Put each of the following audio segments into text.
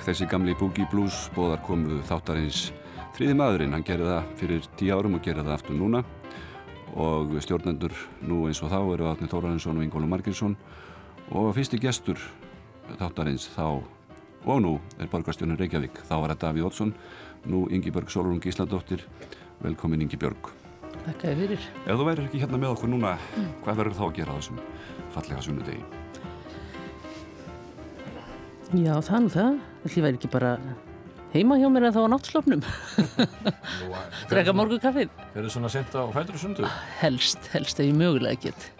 Dag, þessi gamli Boogie Blues bóðar komu þáttarins þriði maðurinn, hann gerði það fyrir tíu árum og gerði það aftur núna og stjórnendur nú eins og þá eru Átni Þórarinsson og Ingólu Marginsson og fyrsti gestur þáttarins þá og nú er borgarstjónin Reykjavík, þá var það Davíð Ótsson, nú Ingi Björg Solrún Gísladóttir, velkomin Ingi Björg. Takk að fyrir. Ef þú væri ekki hérna með okkur núna, mm. hvað verður þá að gera þessum fallega sunnudegi? Já, nú það. Það væri ekki bara heima hjá mér en þá á náttslofnum. Drekka morgu kaffið. Er það svona sent á fætur og sundu? Helst, helst ef ég mögulega get.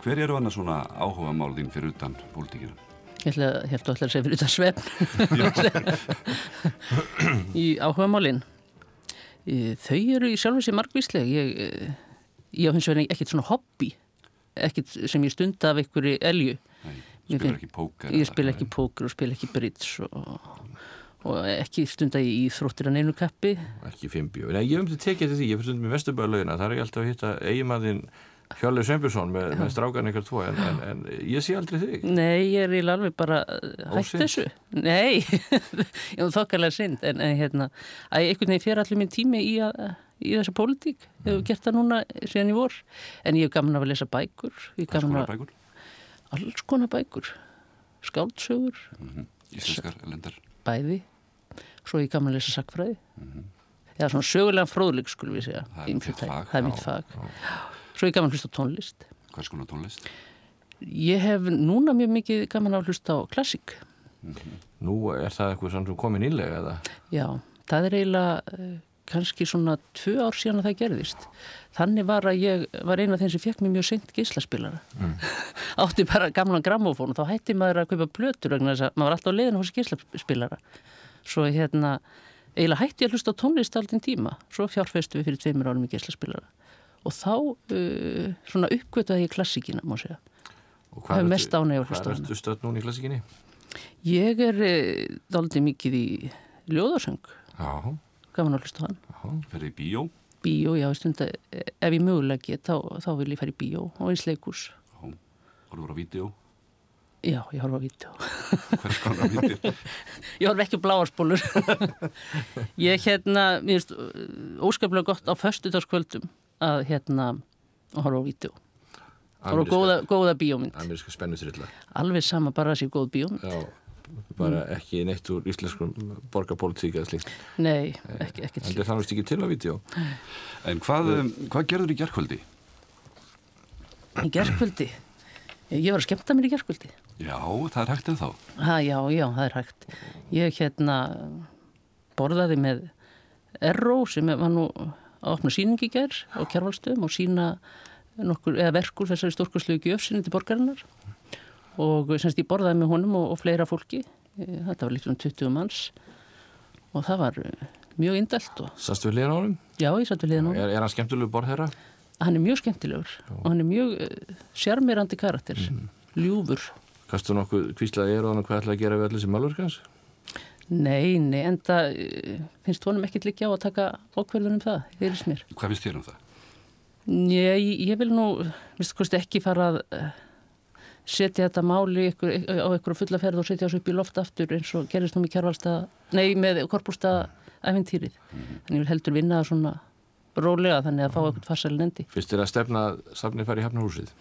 Hver eru annars svona áhuga mál þín fyrir utan pólitíkina? Ég held að það sé fyrir utan svefn. í áhuga málinn. Þau eru í sjálf og sé margvísleg. Ég, ég á hins vegar ekkert svona hobby. Ekkert sem ég stund af einhverju elju. Spila ekki póker? Ég spila ekki póker og spila ekki bridge og, og ekki stunda í íþróttir að neinu kappi. Ekki fimmbi. Nei, ég hef um til tekið til því, ég fyrir stundum í Vesturbæðalögina, það er ekki alltaf að hitta eigimanðinn Hjálfur Sveinbjörnsson með, með strákan ykkur tvo, en, en, en ég sé aldrei þig. Nei, ég er í alveg bara hægt þessu. Nei, ég hef þokkarlega synd, en, en hérna, að einhvern veginn fyrir allir minn tími í, að, í þessa pólitík. Ég hef gert það núna síðan í vor, en ég hef gaman að lesa bækur. Hvað skoða bækur? Alls konar bækur skáldsögur mm -hmm. Íslenskar, elendar Bæði, svo ég gaman að lesa sakfræði mm -hmm. eða svona sögulega fróðleik skulum við segja Það er mitt fag Það er mitt fag Svo ég gaman að hlusta á tónlist Hvað er svona tónlist? Ég hef núna mjög mikið gaman að hlusta á klassík mm -hmm. Nú er það eitthvað sem komin ílega eða? Já, það er eiginlega kannski svona tvö ár síðan að það gerðist. Þannig var að ég var eina af þeim sem fekk mér mjög seint gíslaspilara mm. átti bara gamlan grammofón og þá hætti maður að kaupa blötur vegna þess að maður var alltaf á leiðinu hos gíslaspilara svo hérna eiginlega hætti ég að hlusta á tónlist alltaf tíma. Svo fjárfestu við fyrir tveimur árum í gíslaspilara og þá uh, svona uppgötaði ég klassíkina má segja. Og hvað ertu stöð núna í klassíkinni? Ég er uh, daldið mikið í ljóðarsöng Já gaman að hlusta hann. Fyrir í bíó? Bíó, já, stund að ef ég mögulega get þá, þá vil ég fara í bíó og eins leikús Horfur á vídeo? Já, ég horf á vídeo Hvers konar á vídeo? Ég horf ekki á bláarspólur. Ég hérna, mér finnst óskaplega gott á föstudagskvöldum að hérna horfa á vídeo horfa á góða, góða bíómynd. Ameríska spennutrilla Alveg sama, bara að sé góð bíómynd. Já bara mm. ekki neitt úr íslenskum borgarpolítík eða slíkt. Nei, ekki, ekki En það þannast ekki til á vídeo. En hvað, hvað gerður í gerðkvöldi? Í gerðkvöldi? Ég var að skemmta mér í gerðkvöldi Já, það er hægt en þá ha, Já, já, það er hægt. Ég hérna borðaði með Erró sem var nú að opna síningi gerð á kjærvalstöðum og sína nokkur, eða verkur þessari stórkurslegu gjöfsinni til borgarinnar og semst ég borðaði með honum og, og fleira fólki eh, þetta var líka um 20 manns og það var eh, mjög indelt Sast við liðan á honum? Já, ég satt við liðan á honum Er, er hann skemmtilegur borðherra? Hann er mjög skemmtilegur Já. og hann er mjög uh, sjarmirandi karakter mm. ljúfur Kastu nokkuð kvíslaði er og hann hvað ætlaði að gera við allir sem malverkans? Nei, nei, en það uh, finnst honum ekkit líka á að taka ákverðunum það, heyrðis mér Hvað finnst þér um það? Ég, ég vil nú, minnst ekki fara að uh, setja þetta máli ykkur, á einhverju fullaferð og setja þessu upp í loft aftur eins og gerist nú með kjærvalstað, nei með korpúrstað æfintýrið. Mm. Þannig vil heldur vinna svona rólega þannig að fá eitthvað farsælinn endi. Fyrst er að stefna safnið fari í Hafnarhúsið?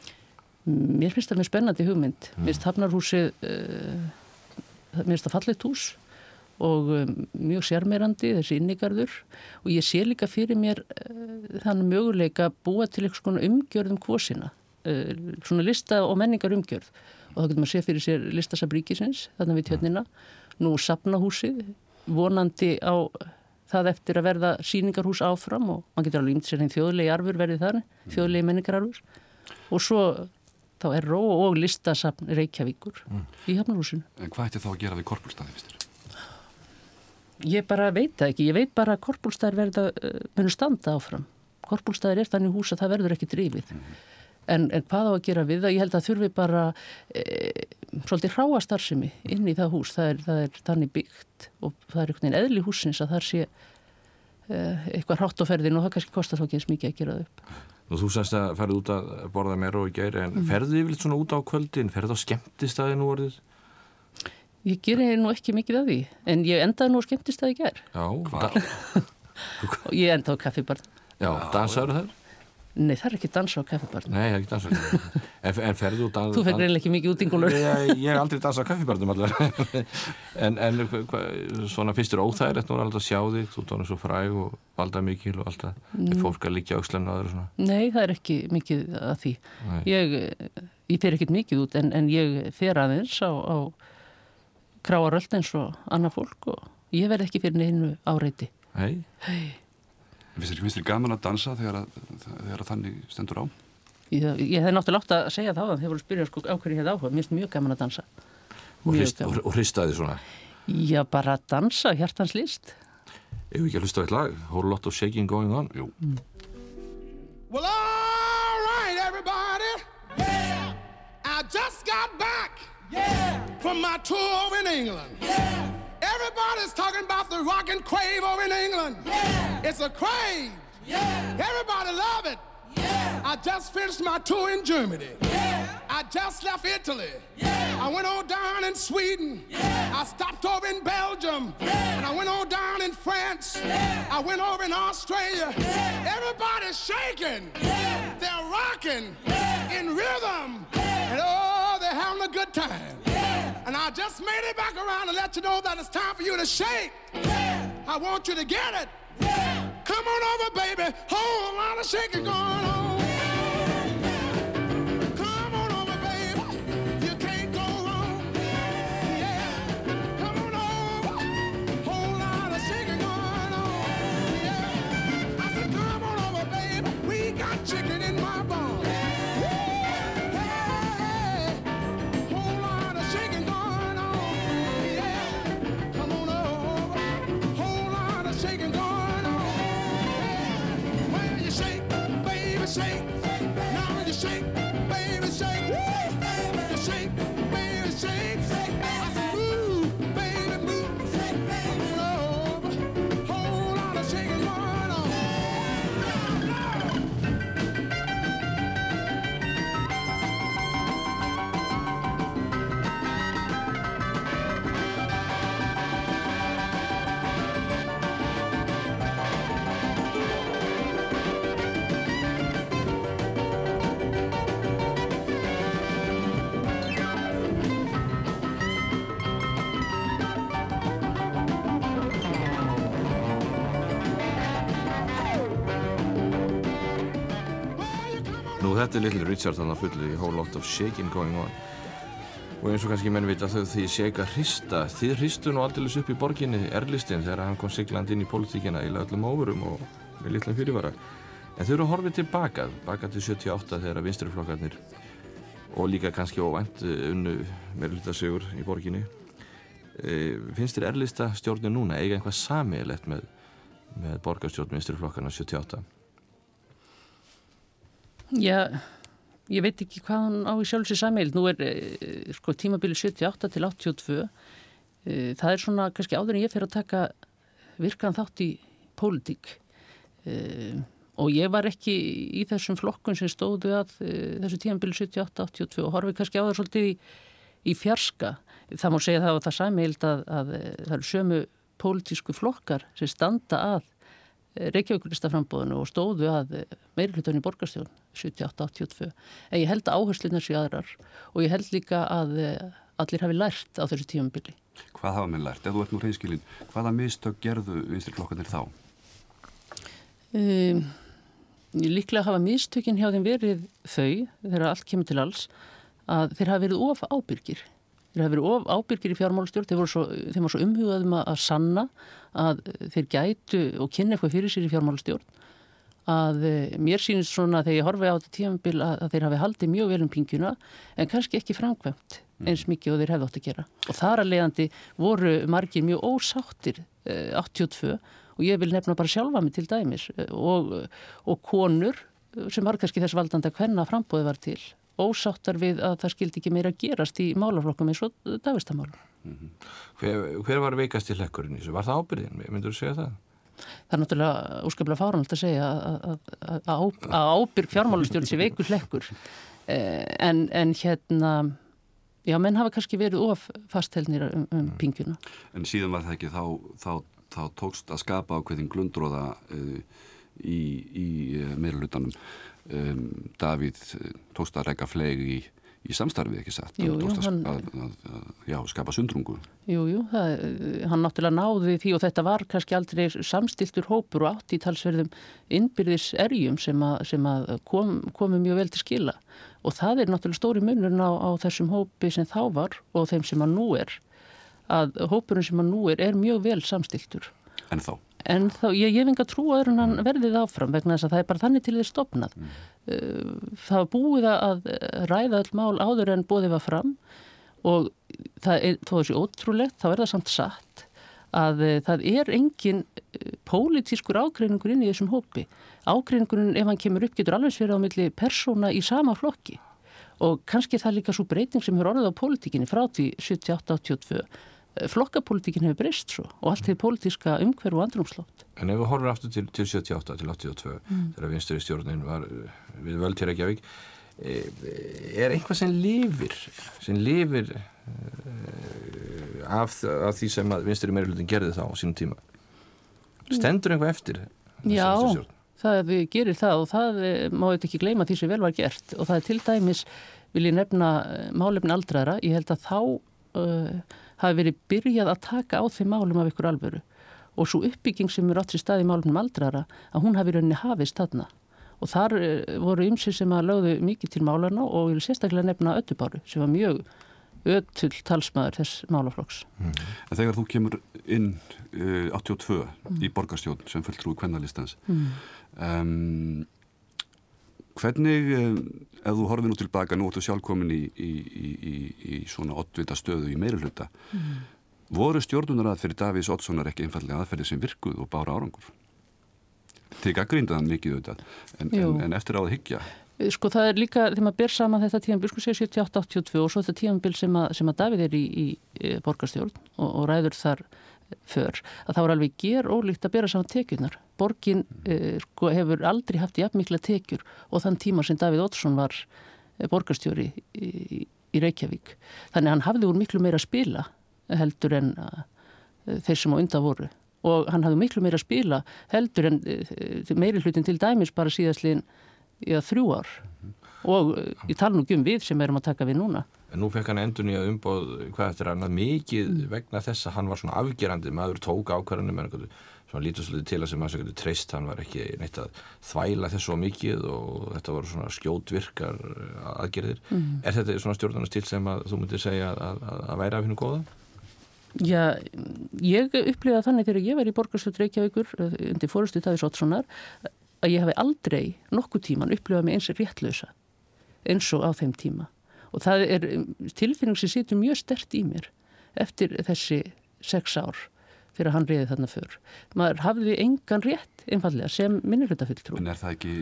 Mér finnst það með spennandi hugmynd. Mm. Mér finnst Hafnarhúsið, uh, mér finnst það fallit hús og um, mjög sérmeirandi þessi innigarður og ég sé líka fyrir mér uh, þannig möguleika að búa til eitthvað umgjörðum kvosina, svona lista og menningar umgjörð og þá getur maður sé fyrir sér listasabríkisins þarna við tjörnina, nú sapnahúsið vonandi á það eftir að verða síningarhús áfram og maður getur alveg ímt sér einn þjóðlegi arfur verið þar, þjóðlegi menningararfur og svo þá er ró og listasapn Reykjavíkur mm. í Hafnarhúsinu. En hvað ætti þá að gera við korpulstaði, vistur? Ég bara veit það ekki, ég veit bara að korpulstaðir verða, uh, munur standa áfram. Korpulstaðir er þannig hús að það verður ekki drifið. Mm. En, en hvað á að gera við það? Ég held að þurfi bara e, svolítið hráastarsimi inn í það hús. Það er, það er þannig byggt og það er einhvern veginn eðli húsins að það sé e, eitthvað hrátt á ferðin og það kannski kostar þá ekki eins mikið að gera það upp. Nú þú sagst að ferði út að borða mér og gæri en mm. ferði yfirleitt svona út á kvöldin? Ferði á skemmtistæði nú orðið? Ég gerir nú ekki mikið af því en ég endaði nú á skemmtistæði gær. Já, hvað? ég endaði á kaffibarn. Já, dansaður þar? Nei, það er ekki dansa á kaffibarn. Nei, það er ekki dansa á kaffibarn. En, en ferðu út að... Þú fer reynilega ekki mikið út yngulur. Ég, ég hef aldrei dansað á kaffibarnum allar. en, en hva, svona fyrstur óþægilegt nú er alltaf að sjá þig, þú tónir svo fræg og valda mikil og alltaf. Mm. Er fólk að líka aður og svona? Nei, það er ekki mikið að því. Nei. Ég, ég fer ekkit mikið út en, en ég fer aðeins á, á kráaröld eins og annað fólk og ég verð ekki fyrir neinu áreiti. Hei. Hei. Finnst þér gaman að dansa þegar, að, þegar að þannig stendur á? Ég, ég hef náttúrulega átt að segja það þegar voru að spyrja sko, á hverju ég hef áhuga. Mér finnst mjög gaman að dansa. Og, hrist, og, hristaði svona? Já, bara að dansa, hjartans list. Ef ekki að hlusta á eitt lag, Whole Lot of Shaking Going On. Jú. Mm. Well, all right, everybody. Yeah. I just got back yeah. from my tour in England. Yeah. Everybody's talking about the rock and crave over in England. Yeah. It's a crave. Yeah. Everybody love it. Yeah. I just finished my tour in Germany. Yeah. I just left Italy. Yeah. I went on down in Sweden. Yeah. I stopped over in Belgium. Yeah. And I went on down in France. Yeah. I went over in Australia. Yeah. Everybody's shaking. Yeah. They're rocking yeah. in rhythm. Yeah. And oh, they're having a good time. And I just made it back around to let you know that it's time for you to shake. Yeah. I want you to get it. Yeah. Come on over, baby. Whole lot of shaking going on. Þetta er Little Richard þannig að fullu í Whole Lot of Shaking Going On. Og eins og kannski menn vita þau því shake að hrista. Þið hristu nú aldrei upp í borginni Erlistin þegar hann kom sigland inn í politíkina í öllum óverum og með litlum fyrirvara. En þau eru að horfið tilbaka baka til 78 þegar vinstriflokkarnir og líka kannski óvænt eh, unnu meðlutasögur í borginni. E, finnst þér Erlista stjórnir núna eiga einhvað samilegt með, með borgarstjórn vinstriflokkarna 78 Já, ég veit ekki hvað hann á í sjálfsins sammeil. Nú er eh, sko tímabili 78 til 82. Eh, það er svona kannski áður en ég fer að taka virkan þátt í pólitík. Eh, og ég var ekki í þessum flokkun sem stóðu að þessu tímabili 78-82 og horfið kannski á það svolítið í, í fjarska. Það má segja það á það sameild að, að það eru sömu pólitísku flokkar sem standa að Reykjavíkulistaframbóðinu og stóðu að meirflutunni borgarstjón 78-82 en ég held að áherslunar séu aðrar og ég held líka að allir hafi lært á þessu tímambili Hvað hafa menn lært? Ef þú ert nú reynskilin, hvaða mistök gerðu vinstri klokkanir þá? Um, líklega hafa mistökin hjá þeim verið þau, þegar allt kemur til alls, að þeir hafa verið of ábyrgir. Þeir hafa verið of ábyrgir í fjármálustjórn, þeir voru svo, þeir voru svo umhugaðum að, að sanna að þeir gætu og kynna eitthvað fyrir sér í fjármálustjórn að eh, mér sýnist svona þegar ég horfi á þetta tímanbíl að, að þeir hafi haldið mjög vel um pingjuna en kannski ekki framkvæmt eins mikið og þeir hefði átt að gera. Og þar að leiðandi voru margir mjög ósáttir eh, 82 og ég vil nefna bara sjálfa mig til dæmis eh, og, og konur sem var kannski þess valdanda hvenna frambóði var til ósáttar við að það skildi ekki meira gerast í málaflokkum eins og dagistamálum. Mm -hmm. hver, hver var veikast í lekkurinn í þessu? Var það ábyrðin? Myndur þú segja það? Það er náttúrulega úskaplega fáránalt að segja að ábyrg fjármálustjórn sé veikur lekkur en, en hérna já, menn hafa kannski verið of fastheldnir um, um mm. pingjuna. En síðan var það ekki þá, þá, þá tókst að skapa ákveðin glundróða uh, í, í uh, meirulutanum um, Davíð uh, tókst að regga fleg í í samstarfið ekki satt? Jú, jú, hann, að, að, að, já, skapa sundrungu. Jújú, hann náttúrulega náði því og þetta var kannski aldrei samstiltur hópur og átt í talsverðum innbyrðis erjum sem, sem kom, komu mjög vel til skila. Og það er náttúrulega stóri munurinn á, á þessum hópi sem þá var og þeim sem að nú er. Að hópurinn sem að nú er er mjög vel samstiltur. En þá? En þá, ég hef enga trú að hann mm. verðið áfram vegna þess að það er bara þannig til því stopnað. Mm. Uh, það búið að ræða all mál áður en bóðið var fram og það er, þó þessi ótrúlegt, þá er það samt satt að uh, það er engin uh, pólitískur ágreiningur inn í þessum hópi. Ágreiningurinn ef hann kemur upp getur alveg sverið á milli persóna í sama flokki og kannski það er líka svo breyting sem er orðið á pólitíkinni frá því 78-82 flokkapolítikin hefur breyst svo og allt hefur pólitíska umhverfu og andrumslátt. En ef við horfum aftur til, til 78 til 82 mm. þegar vinstri stjórnin var eh, við völd til Reykjavík eh, er einhvað sem lifir sem lifir eh, af, af því sem vinstri meirulutin gerði þá á sínum tíma stendur einhvað eftir Já, það gerir það og það má þetta ekki gleyma því sem vel var gert og það er til dæmis vil ég nefna málefni aldraðra, ég held að þá uh, hafi verið byrjað að taka á þeim málum af ykkur alvöru og svo uppbygging sem er átt í staði málum aldrara að hún hafi rauninni hafist þarna og þar eh, voru ymsir sem að lögðu mikið til málana og ég vil sérstaklega nefna Öttubáru sem var mjög öttull talsmaður þess málaflokks. Mm. Þegar þú kemur inn uh, 82 mm. í borgarstjón sem fulltrúi kvennalistans mm. um, Hvernig, eh, ef þú horfið nú tilbaka, nú ættu sjálfkomin í, í, í, í svona ottvita stöðu í meirulhuta, mm. voru stjórnunar að fyrir Davís Ottssonar ekki einfallega aðferði sem virkuð og bára árangur? Þegar grindaðan mikið auðvitað, en, en, en eftir á það higgja? Eh, sko það er líka, þegar maður ber saman þetta tímanbíl, sko sé 78-82 og svo þetta tímanbíl sem, sem að Davíð er í borgarstjórn og, og ræður þar för að það var alveg ger ólíkt að bera saman tekjurnar. Borgin eh, sko, hefur aldrei haft jafnmikla tekjur og þann tíma sem Davíð Ótsson var eh, borgarstjóri í, í, Reykjavík. Þannig hann hafði úr miklu meira að spila heldur en uh, þeir sem á undan voru. Og hann hafði miklu meira að spila heldur en uh, meiri hlutin til dæmis bara síðastliðin í að þrjú ár. Og ég tala nú ekki um við sem erum að taka við núna en nú fekk hann endur nýja umbóð hvað eftir hann að mikið mm. vegna þess að hann var svona afgerandi maður tók ákvarðanum einhverju svona lítur svolítið til að sem maður segja treyst hann var ekki neitt að þvæla þessu á mikið og þetta voru svona skjótvirkar aðgerðir mm. er þetta svona stjórnarnastil sem að þú myndir segja að, að, að væri af hennu góða? Já, ég upplifaði þannig þegar ég var í borgarstöld Reykjavíkur eh, undir fórustu Tæðis Ótssonar að ég hafi aldrei nokkuð tíman upplifað mig eins og réttlösa eins og á þeim tíma og það er um, tilfinning sem situr mjög stert í mér eftir þessi sex ár fyrir að hann reyði þarna fyrr. Maður hafði engan rétt einfallega sem minnilutafulltrú. En er það ekki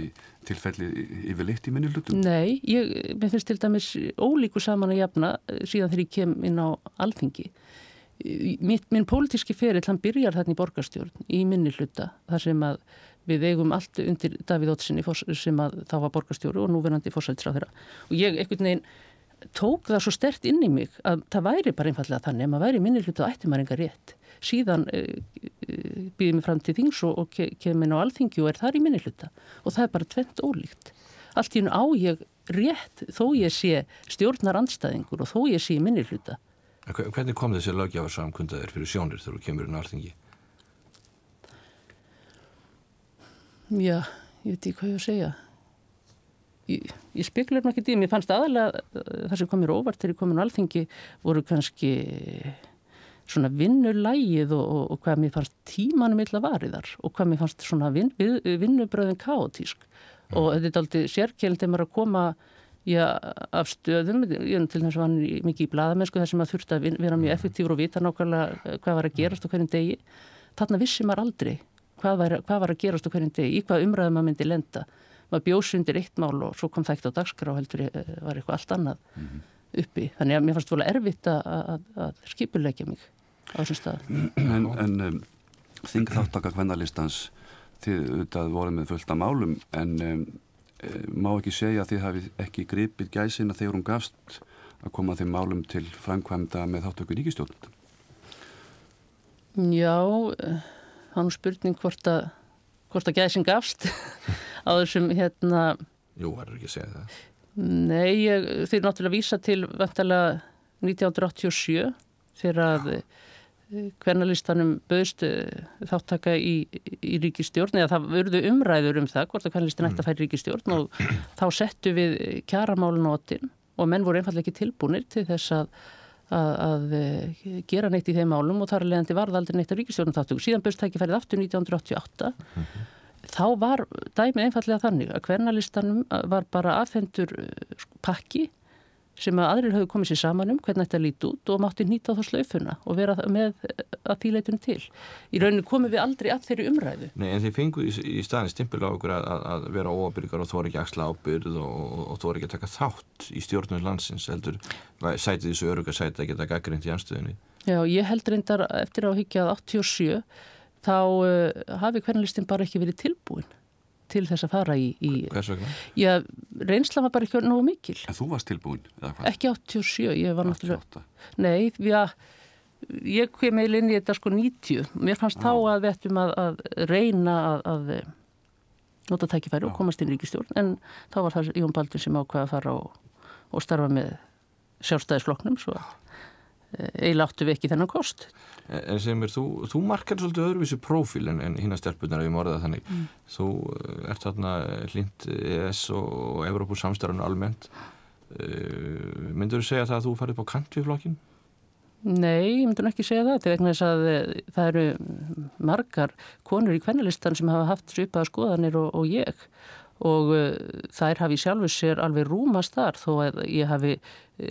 tilfelli yfirleitt í minnilutum? Nei, ég, mér finnst til dæmis ólíku saman að jafna eh, síðan þegar ég kem inn á alþingi. Minn, minn pólitíski ferill, hann byrjar þarna í borgarstjórn í minniluta þar sem að við eigum allt undir Davíð Ótsinni sem að þá var borgarstjóru og núverandi fórsætsráð þeirra. Og ég ekkert neginn tók það svo stert inn í mig að það væri bara einfallega þannig að maður væri minni hlutu að ætti maður enga rétt síðan uh, eh, eh, býðum við fram til þings og, og ke kemur inn á alþingi og er þar í minni hluta og það er bara tvent ólíkt allt í nú á ég rétt þó ég sé stjórnar andstæðingur og þó ég sé minni hluta Hvernig kom þessi lögjafarsamkundaðir fyrir sjónir þegar þú kemur inn á alþingi? Já, ég veit ekki hvað ég að segja. Ég, ég speklar náttúrulega ekki í, mér fannst aðalega það sem kom mér óvart þegar ég kom inn á alþingi voru kannski svona vinnulægið og, og, og hvað mér fannst tímanum illa variðar og hvað mér fannst svona vin, vinnubröðin kaotísk. Mm. og þetta er aldrei sérkjælinn þegar maður að koma já, af stöðum, ég er til þess að hann mikið í bladamennsku þar sem maður þurfti að vera mjög effektífur og vita nákvæmlega hvað var að gerast á hverjum degi, þarna vissi maður aldrei hvað var, hvað var að gerast á hverjum degi, í hvað umræðum maður myndi lenda maður bjósi undir eitt mál og svo kom það ekkert á dagskrá heldur eh, var eitthvað allt annað mm -hmm. uppi, þannig að mér fannst volið erfitt að, að, skipulegja mig á þessum stað. En, en um, þing þáttaka hvernalistans þið auðvitað voru með fullt af málum en um, má ekki segja að þið hafi ekki gripið gæsina þegar hún gafst að koma þeim málum til framkvæmda með þáttöku ríkistjórnum Já hann spurning hvort að hvort að gæsin gafst á þessum hérna Jú, er ekki að segja það. Nei, ég, þeir náttúrulega vísa til vantalega 1987 þegar að hvernalistanum eh, böðst eh, þáttaka í, í ríkistjórn eða það vörðu umræður um það hvort að hvernalistin ætti að færi ríkistjórn og þá settu við kjaramálunótin og menn voru einfallega ekki tilbúinir til þess að, að, að eh, gera neitt í þeim málum og þar er leiðandi varðaldir neitt á ríkistjórnum þáttöku. Síðan ekki færið aftur 1988 mm -hmm þá var dæmið einfallega þannig að hvernalistanum var bara aðfendur uh, pakki sem að aðrir hafðu komið sér saman um hvernig þetta líti út og mátti nýta á það slaufuna og vera með að þýleitunum til. Í rauninu komum við aldrei að þeirri umræðu. Nei en þeir fengu í, í staðin stimpil á okkur að, að vera óabyrgar og þóra ekki axla ábyrð og, og þóra ekki að taka þátt í stjórnum landsins heldur sætið þessu öruga sætið að geta gaggrind í anstöðinni. Já, ég held reyndar eftir áhyggja að 87 þá uh, hafi hvernalistin bara ekki verið tilbúin til þess að fara í... í Hvers vegna? Já, reynsla var bara ekki nógu mikil. En þú varst tilbúin? Ekki 87, ég var náttúrulega... Nei, já, ég kom meil inn í þetta sko 90. Mér fannst já. þá að við ættum að, að reyna að, að eh, nota tækifæri já. og komast inn í ríkistjórn, en þá var það Jón Baldur sem ákvaði að fara og, og starfa með sjálfstæðisfloknum, svo að eiginlega áttu við ekki þennan kost. En sem er, þú, þú markar svolítið öðruvísi prófíl en, en hinn að stelpunar ef ég morða þannig. Mm. þú eh, ert þarna hlind ES og, Evrópus samstæðan almennt. Uh, myndur þú segja það að þú farið på kant við flokkin? Nei, ég myndur ekki segja það til vegna þess að eh, það eru margar konur í kvennalistan sem hafa haft svipaða skoðanir og, og ég. Og þær hafi sjálfur sér alveg rúmast þar þó að ég hafi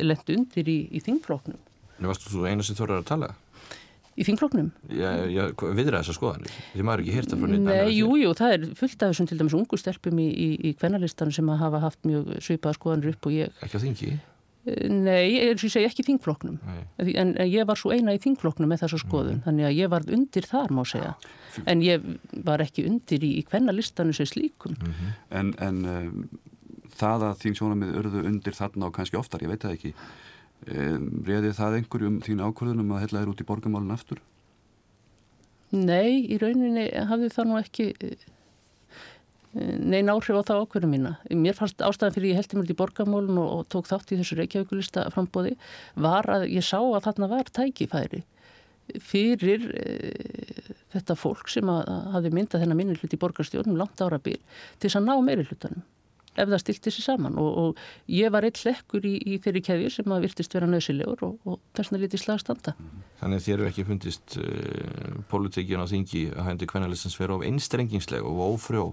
lent undir í, í þingfloknum Nú varstu þú eina sem þorrar að tala? Í þingfloknum? Já, já viðra þessa skoðanir. Því maður ekki hýrt að frá nýtt. Nei, jú, jú, það er fullt af þessum til dæmis ungu stelpum í, í, í kvennalistanum sem hafa haft mjög svipaða skoðanir upp og ég. Ekki á þingi? Eh, nei, ég segi ekki í þingfloknum. En, en ég var svo eina í þingfloknum með þessa skoðun. Mm. Þannig að ég var undir þar, má segja. En ég var ekki undir í, í kvennalistanu sem slíkum. Mm -hmm. En, en um, það að þín sjónamið örðu undir þarna og kannski oftar, ég veit það ekki Reði það einhverjum þín ákvörðunum að hella þér út í borgamálun aftur? Nei, í rauninni hafði það nú ekki eh, neina áhrif á það ákvörðum mína. Mér fannst ástæðan fyrir ég heldi mér út í borgamálun og, og tók þátt í þessu reykjavíkulista frambóði var að ég sá að þarna var tækifæri fyrir e, þetta fólk sem að, að hafi myndað þennan minni hlut í borgarstjórnum langt ára býr til þess að ná meiri hlutanum ef það stilti sér saman og, og ég var eitt lekkur í, í þeirri kefjur sem að virtist vera nöðsilegur og, og þess vegna lítið slagstanda. Þannig að þér eru ekki fundist uh, eh, politíkinu á þingi að hægndi kvennalistins vera of einstrengingsleg og ofrjó?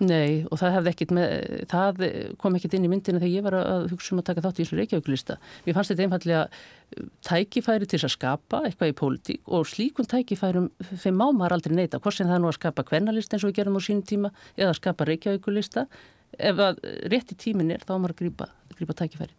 Nei og það með, það kom ekkit inn í myndinu þegar ég var að hugsa um að taka þátt í þessu reykjauklista. Mér fannst þetta einfallega eh, tækifæri til að skapa eitthvað í pólitík og slíkun tækifærum þeim má maður aldrei neyta, hvort sem það er nú að skapa kvennalist eins og við gerum á sínum tíma eða að skapa reykjauklista ef rétti tímin er þá maður að grípa, grípa tækifærið.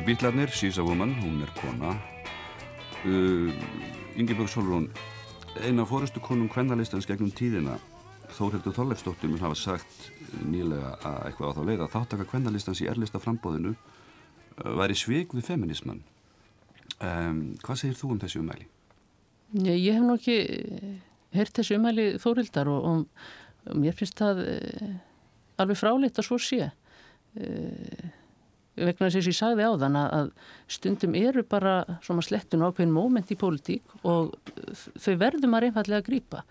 Bítlarnir, She's a Woman, hún er kona. Uh, Ingeborg Solrún, eina fórustu konum kvennalistans gegnum tíðina, Þórhildur Þorleifsdóttir mun hafa sagt nýlega að eitthvað á þá leið að þáttaka kvennalistans í erlista frambóðinu uh, væri svig við feminisman. Um, hvað segir þú um þessi umæli? Ég, ég hef nú ekki heyrt þessi umæli Þórhildar og, og, og mér finnst það uh, alveg fráleitt að svo sé. Uh, vegna þess að ég sagði á þann að stundum eru bara svona slettun ákveðin móment í pólitík og þau verðum að reynfallega að grýpa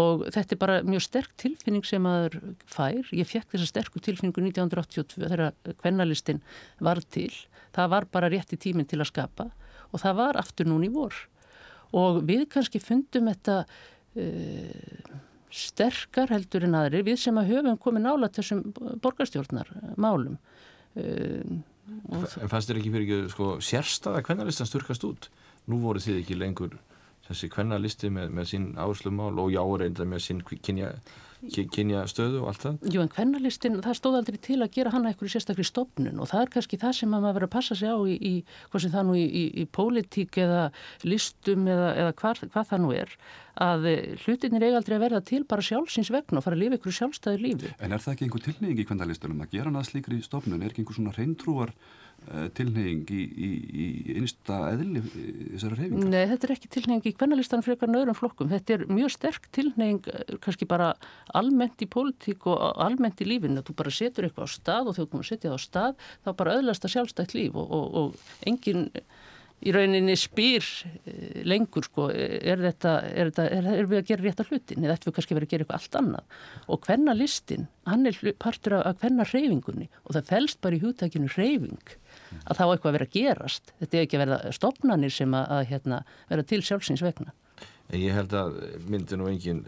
og þetta er bara mjög sterk tilfinning sem aður fær. Ég fekk þessa sterku tilfinningu 1982 þegar kvennalistin var til. Það var bara rétti tíminn til að skapa og það var aftur núni í vor og við kannski fundum þetta uh, sterkar heldur en aðri við sem að höfum komið nála þessum borgarstjórnar málum Um, en fannst þér ekki fyrir ekki sko, sérstaða kvennalistan sturkast út? Nú voru þið ekki lengur þessi kvennalisti með, með sín áslumál og já reynda með sín kynja, kynja stöðu og allt það? Jú en kvennalistin það stóð aldrei til að gera hana eitthvað í sérstaklega stofnun og það er kannski það sem maður verður að passa sig á í, í hvað sem það nú í, í, í pólitík eða listum eða, eða hvað, hvað það nú er að hlutinir eiga aldrei að verða til bara sjálfsins vegna og fara að lifa ykkur sjálfstæður lífi. En er það ekki einhver tilneying í kvennalistunum að gera hana slíkri stofnun? Er ekki einhver svona reyntrúar tilneying í, í, í einsta eðli þessara reyfingar? Nei, þetta er ekki tilneying í kvennalistanum fyrir eitthvað nöðrum flokkum. Þetta er mjög sterk tilneying kannski bara almennt í pólitík og almennt í lífinu. Þú bara setur eitthvað á stað og þegar þú setja það á stað þá bara öðlast það sjálfstætt líf og, og, og enginn í rauninni spýr lengur sko, er þetta, er þetta, er, er við að gera rétt að hlutin eða ættum við kannski verið að gera eitthvað allt annað og hvenna listin, hann er partur af hvenna reyfingunni og það fælst bara í húttakinu reyfing að þá eitthvað verið að gerast, þetta er ekki að verða stopnanir sem að, að hérna, vera til sjálfsins vegna. En ég held að myndi nú engin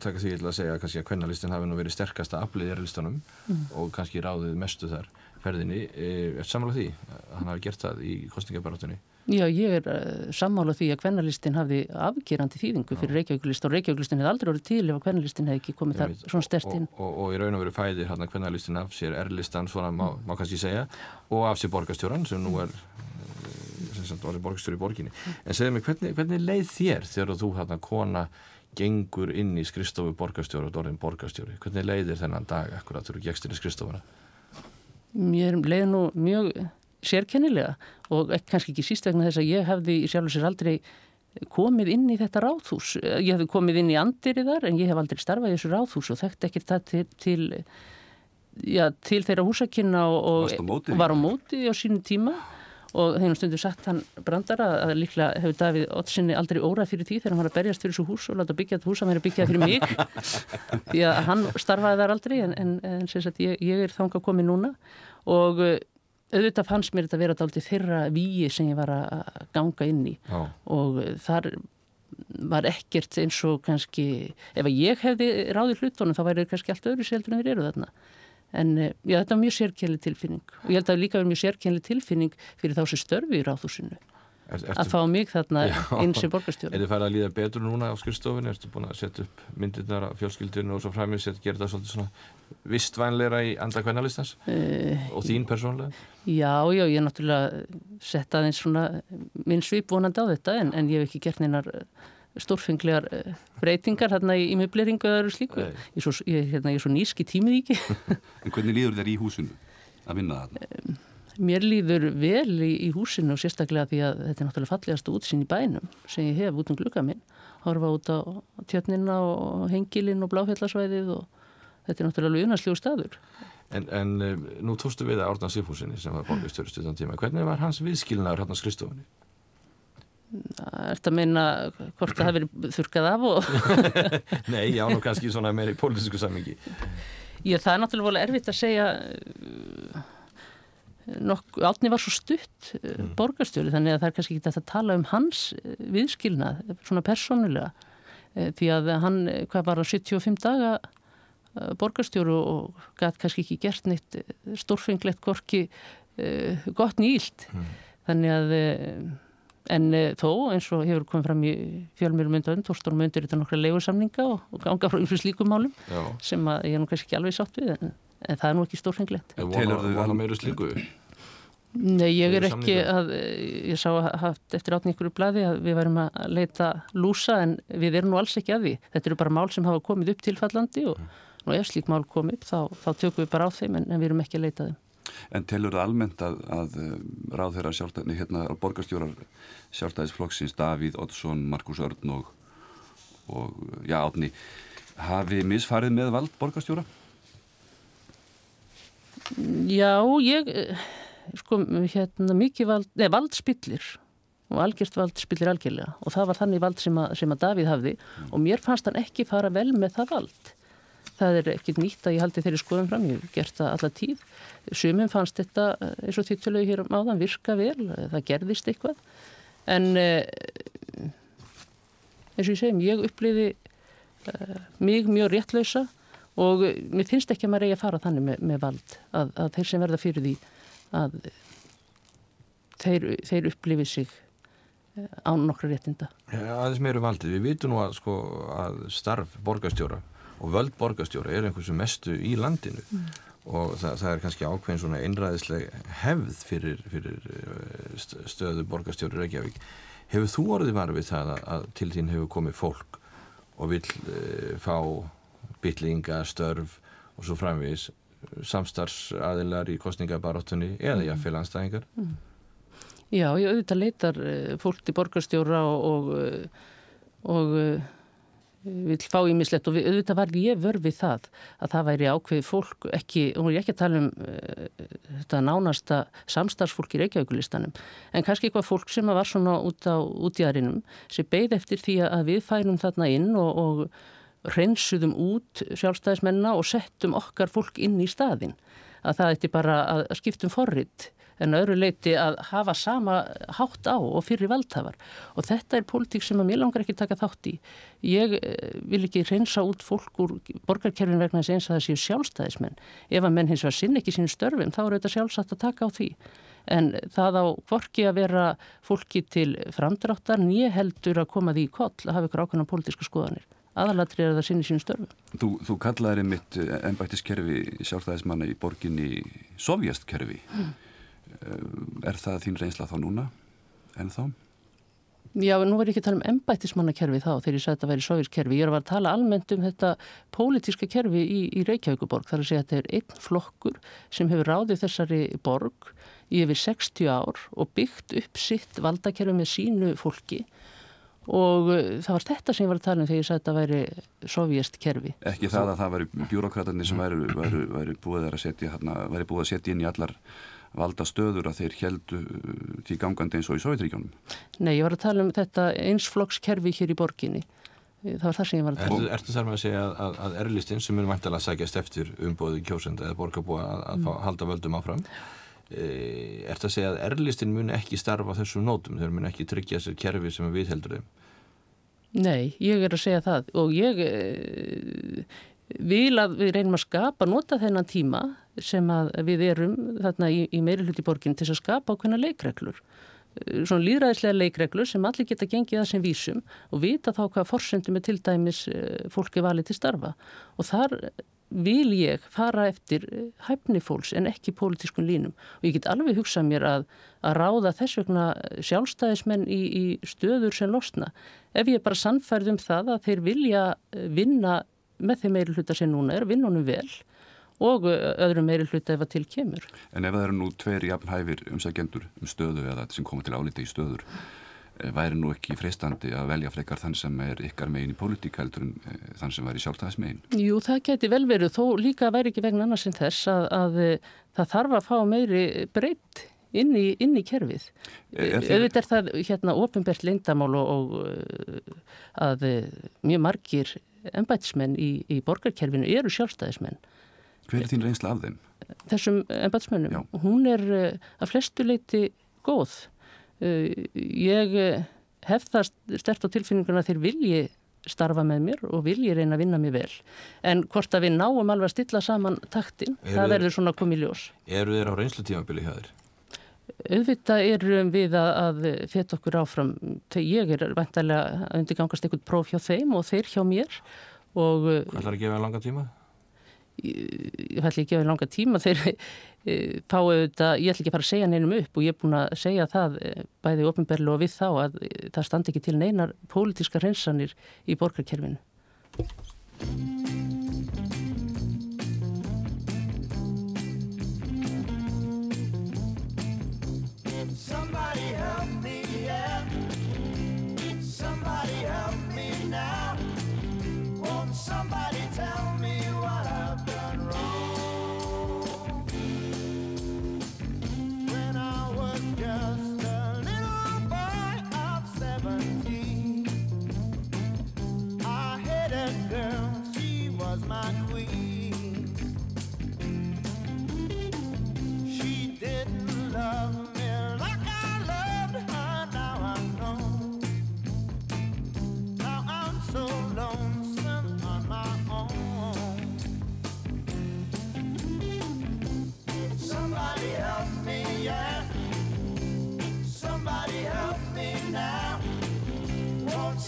taka því að segja kannski að hvernalistin hafi nú verið sterkasta aflið í erlistanum mm. og kannski ráðið mestu þar ferðinni, er samanlega því að hann hafi gert það í kostningabarátunni? Já, ég er uh, sammála því að hvernalistin hafði afgerandi þýðingu fyrir Reykjavíkulist og Reykjavíkulistin hefði aldrei orðið til ef að hvernalistin hefði ekki komið þar svona stert inn. Og, og, og í raun og veru fæðir hérna hvernalistin af sér erlistan, svona má, má kannski segja, og af sér borgastjóran sem nú er sem sagt orðið borgastjóri í borginni. En segðu mig, hvernig, hvernig leið þér þegar þú hérna kona gengur inn í skristofu borgastjóra og orðin borgastjóri? Hvernig leiðir þennan dag akkurat þú eru gegstinn í skristofuna? Mér leiði nú mjög sérkennilega og kannski ekki síst vegna þess að ég hefði sjálf og sér aldrei komið inn í þetta ráðhús. Ég hefði komið inn í andir í þar en ég hef aldrei starfað í þessu ráðhús og þekkt ekki það til, til, já, til þeirra húsakynna og, og var á móti á sínu tíma. Og þegar stundu sagt hann brandara að líklega hefur Davíð Ottsinni aldrei órað fyrir því þegar hann var að berjast fyrir þessu hús og láta byggja þetta hús að vera byggjað fyrir mig. Því að hann starfaði þar aldrei en, en, en ég, ég er þánga komið núna. Og auðvitað fannst mér þetta að vera aldrei þeirra víi sem ég var að ganga inn í. Já. og þar var ekkert eins og kannski ef að ég hefði ráðið hlutunum þá væri það kannski allt öðru seldur en þeir eru þarna. En já, þetta var mjög sérkjænli tilfinning. Og ég held að líka verið mjög sérkjænli tilfinning fyrir þá sem störfi í ráðhúsinu er, að fá mig þarna eins í borgarstjóri Er þið færið að líða betur núna á skrifstofinni? Erstu búin að setja upp myndirnar á fjölskyldinu og svo fræmið setja gera það svolítið svona vistvænleira í andakvænalistans uh, og þín persónlega? Já, já, ég er náttúrulega sett aðeins svona minn svip vonandi á þetta en, en ég hef ekki gert neinar stórfenglegar breytingar hérna í, í möbleringu eða öðru slíku. Ég er svo, ég, hérna, ég er svo nýsk í tímið ekki. en hvernig líður þér í húsinu að vinna það? Mér líður vel í, í húsinu og sérstaklega því að þetta er náttúrulega fallegast útsýn í bænum sem ég hef út um glukka minn. Horfa út á tjötnina og hengilinn og bláfjallarsvæðið og þetta er náttúrulega unaslegu staður. En, en nú tóstu við að Árna Sifhúsinni sem var borgastjóri stjórn tíma. Hvernig var hans viðskilnaður hérna á skristofunni? Er þetta að minna hvort það hefur þurkað af og... Nei, já, nú kannski svona meira í pólitísku sammingi. Já, það er náttúrulega erfitt að segja átni var svo stutt mm. borgarstjóri þannig að það er kannski ekki að tala um hans viðskilnað, svona persónulega því að hann, hvað var á 75 daga borgarstjóru og gæti kannski ekki gert neitt stórfenglegt korki gott nýlt mm. þannig að en þó eins og hefur komið fram í fjölmjörgum myndaðum, Tórstórum myndir þetta nokkra leigursamninga og, og ganga frá einhvers líkum málum Já. sem að ég er nú kannski ekki alveg sátt við en, en það er nú ekki stórfenglegt En voru það meiru slíku? Nei, ég er ekki að, ég sá að haft eftir átni ykkur blæði að við værum að leita lúsa en við erum nú alls ekki að því. Þetta eru bara mál sem hafa komið upp tilfallandi og, og ef slík mál kom upp þá, þá tökum við bara á þeim en, en við erum ekki að leita þeim. En telur það almennt að, að ráð þeirra sjálfstæðni, hérna borgarstjórar sjálfstæðisflokksins, Davíð, Oddsson, Markus Örn og, og já, Átni, hafi misfarið með vald borgarstjóra? Já, ég, eh, sko, hérna, mikið vald, neða, vald spillir og algjört vald spillir algjörlega og það var þannig vald sem að, sem að Davíð hafði og mér fannst hann ekki fara vel með það vald. Það er ekkit nýtt að ég haldi þeirri skoðum fram, ég hef gert það alla tíð. Sumum fannst þetta, eh, eins og þýttilegu hér um áðan, virka vel, eh, það gerðist eitthvað. En eins og ég segjum, ég uppliði mig mjög réttlausa og eh, mér finnst ekki að maður eigi að fara þannig með, með vald að, að þeir sem verða fyrir því að þeir, þeir upplifi sig eh, án nokkra réttinda. Aðeins meiru valdið, við vitum nú að, sko, að starf borgarstjóra og völd borgarstjóra er einhversu mestu í landinu og það, það er kannski ákveðin svona einræðisleg hefð fyrir, fyrir eh, st- stöðu borgarstjóri Reykjavík. Hefur þú orðið var við það að, að til þín hefur komið fólk og vill e, fá bytlinga, störf og svo framvegis samstarfsaðilar í kostningabaráttunni eða jáfnvel anstæðingar? Já, ég auðvitað leitar eh, fólk til borgarstjóra og, og, eh, og eh, vil fá ímislegt og við, auðvitað var ég vörfið það að það væri ákveði fólk ekki, og hún er ekki að tala um uh, þetta nánasta samstarfsfólk í Reykjavíkulistanum, en kannski eitthvað fólk sem var svona út á útjæðrinum sem beigð eftir því að við færum þarna inn og, og reynsuðum út sjálfstæðismenna og settum okkar fólk inn í staðin að það ætti bara að skiptum forrið en öðru leiti að hafa sama hátt á og fyrir valdhafar og þetta er pólitík sem að mér langar ekki taka þátt í. Ég eh, vil ekki reynsa út fólk úr borgarkerfin vegna þess eins að það séu sjálfstæðismenn. Ef að menn hins vegar sinn ekki sínu störfum þá er þetta sjálfsagt að taka á því. En það á hvorki að vera fólki til framdráttar nýja heldur að koma því í koll að hafa ykkur ákveðna pólitíska skoðanir. Aðalatri er að það sinni sínu störfum. Þú, þú kallaðir einmitt ennbættiskerfi sjálfstæðismanna í borginni sovjastkerfi. Mm. Er það þín reynsla þá núna? En þá? Já, nú var ég ekki að tala um embættismannakerfi þá þegar ég sagði að þetta væri sovjískerfi. Ég vera að tala almennt um þetta pólitíska kerfi í, í Reykjavíkuborg. Það er að segja að þetta er einn flokkur sem hefur ráðið þessari borg í yfir 60 ár og byggt upp sitt valdakerfi með sínu fólki og það var þetta sem ég var að tala um þegar ég sagði að þetta væri sovjastkerfi. Ekki það að það væri bjúrokratarnir sem væri, væri, væri búið að setja, væri búið að setja inn í allar valda stöður að þeir heldu því gangandi eins og í Sovjetríkjónum? Nei, ég var að tala um þetta einsflokkskerfi hér í borginni. Það var það sem ég var að tala um. Ertu, ertu þar með að segja að, að, að erlistinn sem er mæntilega að sækjast eftir umbóðu kjósenda eða borgarbúa að, að mm. halda völdum áfram e, ertu að segja að erlistinn mun ekki starfa þessum nótum, þeir mun ekki tryggja sér kerfi sem við heldur þeim? Nei, ég er að segja það og ég e, vil að við reynum að skapa, nota þennan tíma sem að við erum þarna í, í meiri hluti borginn til að skapa ákveðna leikreglur. Svona líðræðislega leikreglur sem allir geta gengið að sem vísum og vita þá hvað forsendum er til dæmis fólki valið til starfa. Og þar vil ég fara eftir hæfni fólks en ekki pólitískun línum. Og ég get alveg hugsað mér að, að ráða þess vegna sjálfstæðismenn í, í stöður sem losna. Ef ég bara sannfærð um það að þeir vilja vinna með þeim meiri hluta sem núna er, vinna honum vel og öðrum meiri hluta ef að til kemur. En ef það eru nú tveir jafnhæfir umsækjendur um stöðu eða sem koma til álita í stöður, væri nú ekki freistandi að velja frekar þann sem er ykkar megin í politík heldur en þann sem væri sjálftæðismegin? Jú, það geti vel verið, þó líka væri ekki vegna annars en þess að, að það þarf að fá meiri breytt inn í, inn í kerfið. Auðvitað er það hérna ofinbært lindamál og, og að mjög margir embætismenn í, í borgarkerfinu eru sjálfstæðismenn. Hver er þín reynsla af þeim? Þessum embætismennum? Hún er að flestu leiti góð. Ég hef það stert á tilfinninguna þeir vilji starfa með mér og vilji reyna að vinna mér vel. En hvort að við náum alveg að stilla saman taktin, eru það verður svona komið ljós. Eru þeir á reynslutímabili hjá þér? Auðvitað erum við að, að feta okkur áfram. Ég er vantarlega að undirgangast einhvern próf hjá þeim og þeir hjá mér. Og, Hvað ætlar að gefa langa tíma? Ég ætla ekki að gefa langa tíma þeir e, fá auðvitað, ég ætla ekki að fara að segja neinum upp og ég er búin að segja það e, bæði ofinberlu og við þá að e, það standi ekki til neinar pólitíska hreinsanir í borgarkerfinu.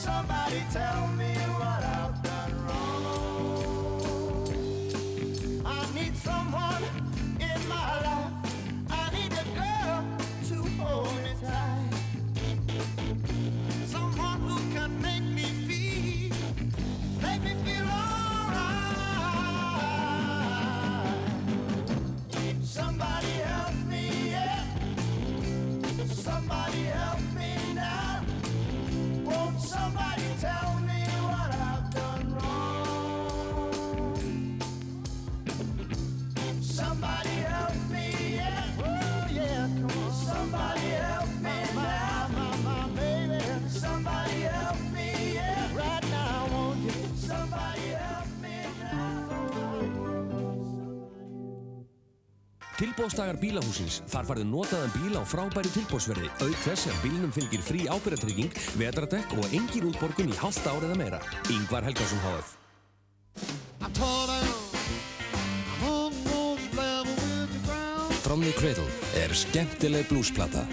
Somebody tell me. Tilbóðstagar bílahúsins. Þar farið notaðan bíl á frábæri tilbóðsverði. Auk þess að bílnum fylgir frí ábyrgatrygging, vetradekk og engin útborgun í halvt árið að meira. Yngvar Helgarsson HF. From the Cradle er skemmtileg blúsplata.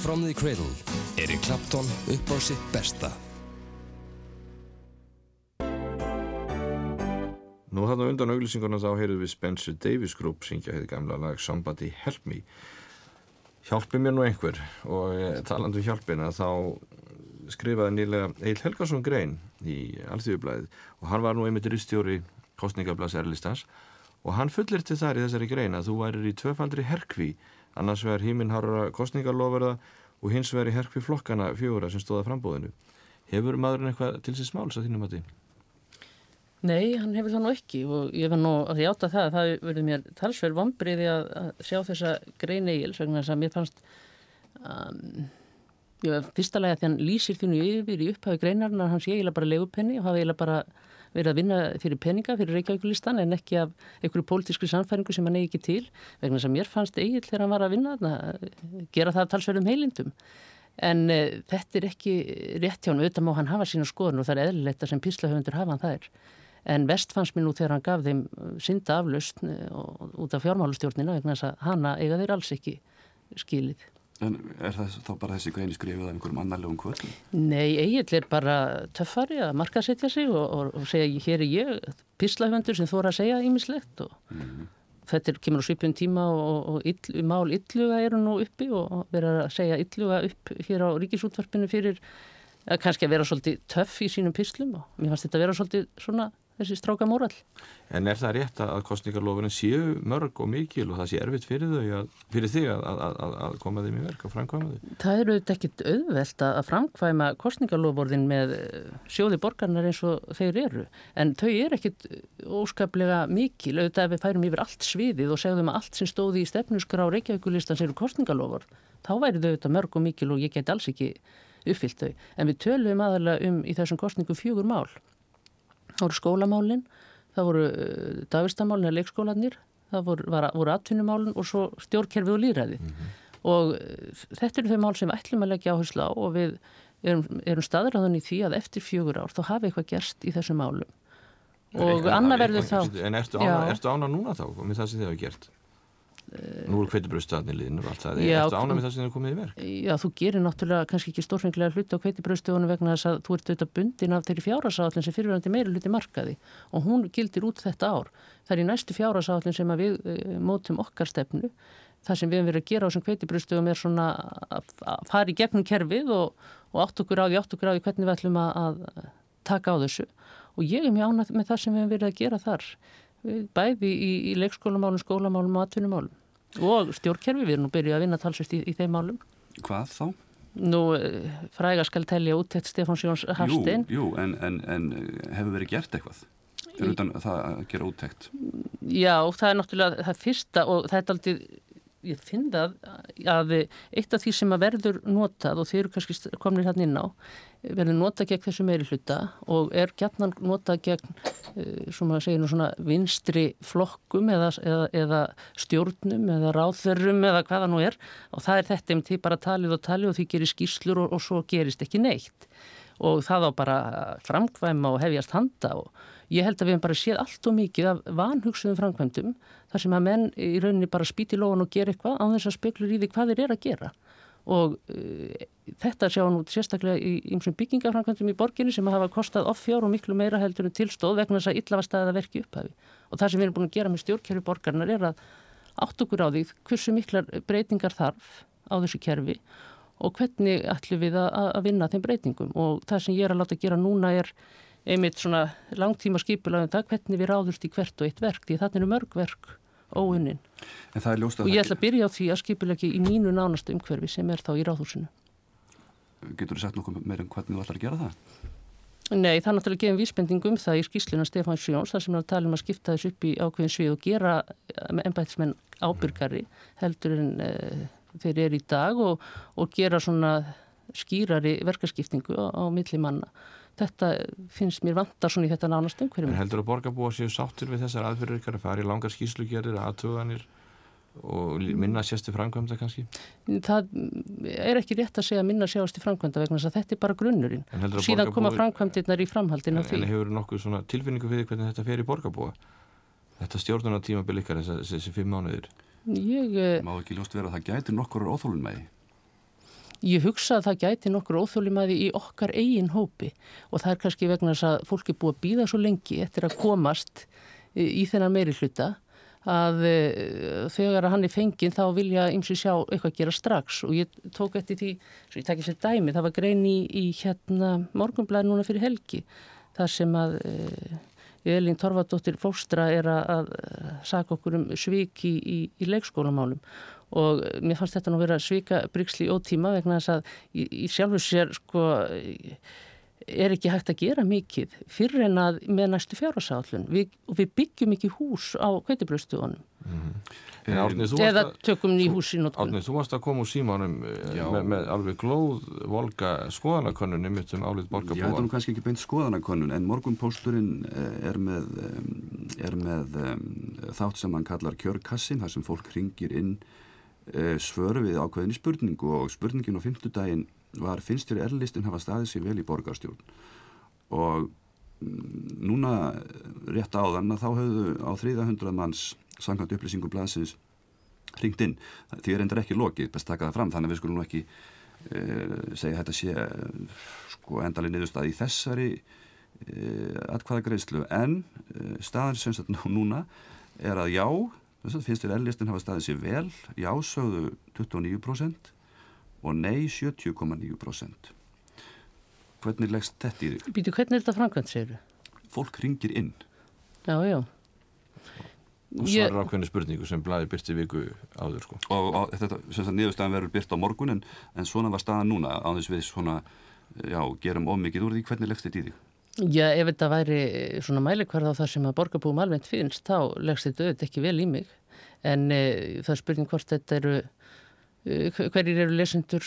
From the Cradle er í Clapton upp á sitt besta. Þarna undan auglýsingarna þá heyrðum við Spencer Davis Group syngja hefði gamla lag Somebody Help Me. Hjálpi mér nú einhver. Og eh, talandu um hjálpina þá skrifaði nýlega Eil Helgarsson Grein í Alþjóðublaðið og hann var nú einmitt ristjóri kostningablas Erlistans og hann fullir til þar í þessari grein að þú værir í tvöfaldri herkvi annars verður híminharra kostningalofverða og hins verður herkvi flokkana fjóra sem stóða frambóðinu Hefur maðurinn eitthvað til sér smáls að þínum að því? Nei, hann hefur það nú ekki og ég var nú að því átta það að það verður mér talsverð vombriði að, að sjá þessa grein eigils vegna þess að mér fannst um, ég var fyrsta lega því hann lýsir þínu yfir í upphafi greinarinn að hans ég eiginlega bara legupenni og hafa eiginlega bara verið að vinna fyrir peninga fyrir Reykjavíkulistan en ekki af einhverju pólitískri samfæringu sem hann eigi ekki til vegna þess að mér fannst eigil þegar hann var að vinna að gera það talsverðum heilindum. En uh, þetta er ekki rétt hjá hann auðvitað má hann hafa sína skoðun og það er eðlilegt að sem píslahöfundur hafa hann það er en vest fannst mér nú þegar hann gaf þeim uh, synda aflust uh, út af fjármálustjórnina vegna þess að hana eiga þeir alls ekki skilið. En er það þá bara þessi greini skrifið af einhverjum annarlegum kvöldum? Nei, eiginlega er bara töffari að markasetja sig og, og, og segja hér er ég, pislahöndur sem þóra að segja ímislegt og mm -hmm. þetta er, kemur á svipun tíma og, og ill, mál illuga eru nú uppi og vera að segja illuga upp hér á ríkisútvarpinu fyrir að kannski að vera svolítið töff í sínum pislum og mér fannst þetta að vera svolítið svona þessi stráka móral. En er það rétt að kostningarlofurinn séu mörg og mikil og það sé erfitt fyrir þau, að, fyrir þig að, að, að koma þeim í verk og framkvæma þau? Það eru auðvitað ekkit auðvelt að framkvæma kostningarlofurinn með eh, sjóði borgarnar eins og þeir eru, en þau eru ekkit óskaplega mikil, auðvitað ef við færum yfir allt sviðið og segðum að allt sem stóði í stefnusgra á Reykjavíkulistans eru kostningarlofur, þá væri þau auðvitað mörg og mikil og ég get alls ekki uppfyllt þau. En við töluðum aðalega um í þessum kostningu fjögur mál það voru skólamálinn, það voru uh, dagistamálinn eða leikskólanir, það voru, var, voru atvinnumálinn og svo stjórnkerfi og líðræði. Mm -hmm. Og uh, þetta eru þau mál sem ætlum að leggja áherslu á og við erum, erum staðræðan í því að eftir fjögur ár þá hafi eitthvað gerst í þessu málum. Og annað verður þá... En ertu ána, núna þá með það sem þið hafa gert? Nú er kveitibröðstöðarnir liðnur og allt það. Ertu ánæg með það sem þið er komið í verk? Já, þú gerir náttúrulega kannski ekki stórfenglega hluti á kveitibröðstöðunum vegna þess að þú ert auðvitað bundin af þeirri fjárhásáallin sem fyrirvændi meiri hluti markaði og hún gildir út þetta ár. Það er í næstu fjárhásáallin sem við uh, mótum okkar stefnu. Það sem við hefum verið að gera á þessum kveitibröðstöðum er svona að fara í gegnum kerfið og, og átt okkur á því, átt okkur á því hvernig við ætlum að, að taka á þessu. Og ég er mjög ánægt með það sem við hefum verið að gera þar, bæði í, í leikskólamálum, skólamálum og atvinnumálum og stjórnkerfi, við erum nú byrjuð að vinna talsvist í, í þeim málum. Hvað þá? Nú, fræga skal telja út þetta Stefán Sjóns Hafstein. Jú, jú, en, en, en hefur verið gert eitthvað? Fyrir utan það að gera úttekt? Já, það er náttúrulega það fyrsta og það er aldrei ég finn það að eitt af því sem að verður notað og þeir eru kannski komnir hérna inn á verður notað gegn þessu meiri hluta og er gætnan notað gegn svona segja nú svona vinstri flokkum eða, eða, eða stjórnum eða ráðverrum eða hvaða nú er. Og það er þetta um því bara talið og talið og því gerir skýslur og, og svo gerist ekki neitt. Og það á bara framkvæma og hefjast handa og ég held að við hefum bara séð allt og mikið af vanhugsuðum framkvæmdum þar sem að menn í rauninni bara spýti lóan og gera eitthvað á þess að speklur í því hvað þeir eru að gera. Og uh, þetta sjá nú sérstaklega í einsum byggingaframkvæmdum í borginni sem hafa kostað offjár og miklu meira heldur en tilstóð vegna þess að illa var staðið að verki upphafi. Og það sem við erum búin að gera með stjórnkerfi borgarnar er að átt okkur á því hversu miklar breytingar þarf á þessu kerfi og hvernig ætlum við að, að vinna þeim breytingum. Og það sem ég er að láta gera núna er einmitt svona langtíma skipulagum það hvernig við ráðust í hvert og eitt verk því þannig eru mörg verk óunnin. Og ég ætla að byrja á því að skipulagi í mínu nánasta umhverfi sem er þá í ráðhúsinu. Getur þú sagt nokkuð meira um hvernig þú ætlar að gera það? Nei, það er náttúrulega gefin vísbending um það í skýsluna Stefán Sjóns þar sem er að tala um að skipta þessu upp í ákveðin svið og gera ennbætismenn ábyrgari heldur en uh, þeir eru í dag og, og gera svona skýrari verkaskiptingu á, á milli manna þetta finnst mér vantar svona í þetta nánast umhverjum. En heldur að borgarbúa séu sáttir við þessar aðferður ykkar að fara í langar skýslugerðir, aðtöðanir og minna sérstu framkvæmda kannski? Það er ekki rétt að segja minna sjástu framkvæmda vegna þess að þetta er bara grunnurinn. Síðan koma framkvæmdirnar í framhaldina því. En hefur nokkuð svona tilfinningu fyrir hvernig þetta fer í borgarbúa? Þetta stjórnuna tímabil ykkar þessi, þessi fimm mánuðir? Ég... Eh, Má ekki ljóst vera að það gæti nokkur óþólun með því? Ég hugsa að það gæti nokkur óþjólimæði í okkar eigin hópi. Og það er kannski vegna þess að fólk er búið að býða svo lengi eftir að komast í þennan meiri hluta að þegar að hann er fenginn þá vilja ymsi sjá eitthvað gera strax. Og ég tók eftir því, svo ég takk í sér dæmi, það var grein í, í hérna morgunblæði núna fyrir helgi þar sem að Elin Torfadóttir Fóstra er að, að saka okkur um sviki í, í leikskólamálum og mér fannst þetta nú vera svika brygsli ótíma vegna þess að í, í sjálfu sér sko er ekki hægt að gera mikið fyrir en að með næstu fjárhásállun við, og við byggjum ekki hús á kveitibröðstuðunum mm. eða tökum ný hús í notkun. Árnið, þú varst að koma úr símanum eh, með, með alveg glóð volga skoðanakönnun um þetta um álið borgarbúan Já, þetta er kannski ekki beint skoðanakönnun en morgunpósturinn eh, er með, er með um, þátt sem hann kallar kjörkassin þar sem fólk ringir inn Eh, svöru við ákveðinni spurningu og spurningin á fymtudaginn var finnst þér erlistin hafa staðið sér vel í borgarstjórn? Og mm, núna rétt áðan að þá höfðu á 300 manns sangant upplýsingum blansins hringt inn. Því er endur ekki lokið, best taka það fram þannig að við skulum ekki uh, segja þetta sé sko endalinn niðurstað í þessari uh, atkvæða greiðslu en uh, staðan sem sagt núna er að já Þess að finnst þér ellistin hafa staðið sér vel, já sögðu 29% og nei 70,9%. Hvernig leggst þetta í þig? Býtu, hvernig er þetta framkvæmt, segir þú? Fólk ringir inn. Já, já. Og svarar ég... ákveðinu spurningu sem blæði byrti viku áður, sko. Og, og þetta, sem það niðurstaðan verður byrt á morgun, en, en svona var staðan núna, á þess við svona, já, gerum ómikið úr því, hvernig leggst þetta í þig? Já, ef þetta væri svona mælikvarð á það sem að borgarbúum almennt finnst, þá leggst þetta auðvitað ekki vel í mig. En e, það er spurning hvort þetta eru, e, hverjir eru lesendur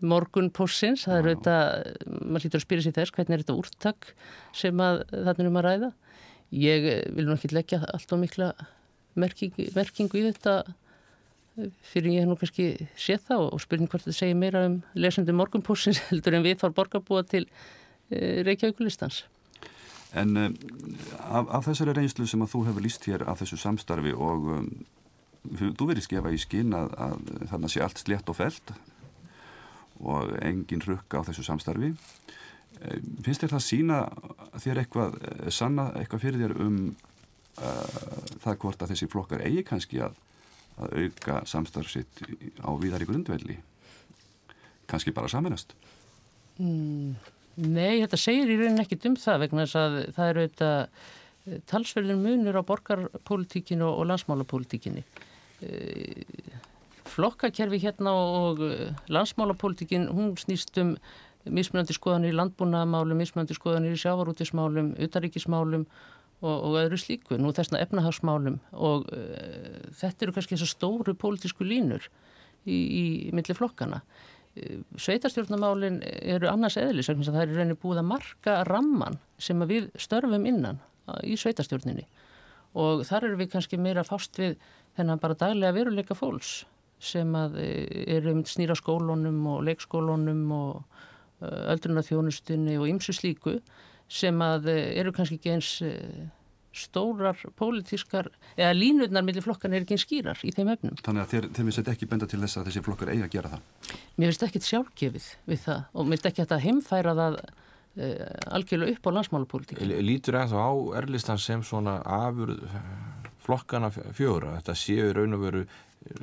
morgun pósins, það eru auðvitað, maður hlýtur að spyrja sér þess, hvernig er þetta úrtak sem að þarna er um að ræða. Ég vil nú ekki leggja allt og mikla merkingu, merkingu í þetta fyrir ég hef nú kannski séð það og spurning hvort þetta segir meira um lesendur morgun pósins heldur en við fór borgarbúa til Eh, Reykjavíkulistans. En um, af, af þessari reynslu sem að þú hefur líst hér af þessu samstarfi og um, þú verið skefa í skinn að, að þannig sé allt slétt og felt og engin rukka á þessu samstarfi eh, finnst þér það sína þér eitthvað eh, sanna eitthvað fyrir þér um uh, það hvort að þessi flokkar eigi kannski að, að auka samstarf sitt á víðar í grundvelli? Kannski bara saminast mm, Nei, þetta segir í rauninni ekkit um það vegna þess að það eru auðvitað talsverðin munur á borgarpolítikinu og landsmálapolítikinu flokkakerfi hérna og landsmálapolítikin hún snýst um mismunandi skoðanir í landbúnaðamálum, mismunandi skoðanir í sjávarútismálum, utaríkismálum og, og öðru slíku, nú þessna efnahagsmálum og uh, þetta eru kannski þessar stóru pólitísku línur í, í milli flokkana. Sveitarstjórnamálin eru annars eðlis, það er reyni búið að marka ramman sem við störfum innan í sveitarstjórninni. Og þar eru við kannski meira fást við þennan bara daglega veruleika fólks sem að eru snýra skólunum og leikskólunum og öldrunarþjónustunni og ymsu slíku sem að eru kannski ekki eins stórar pólitískar, eða línutnar millir flokkan er ekki skýrar í þeim efnum. Þannig að þér, þeir þetta ekki benda til þess að þessi flokkar eigi að gera það? Mér finnst ekki sjálfgefið við það og mér finnst ekki að heimfæra það uh, algjörlega upp á landsmálupolítík. Lítur það þá á erlistan sem svona afur flokkana fjóra, þetta séu raun og veru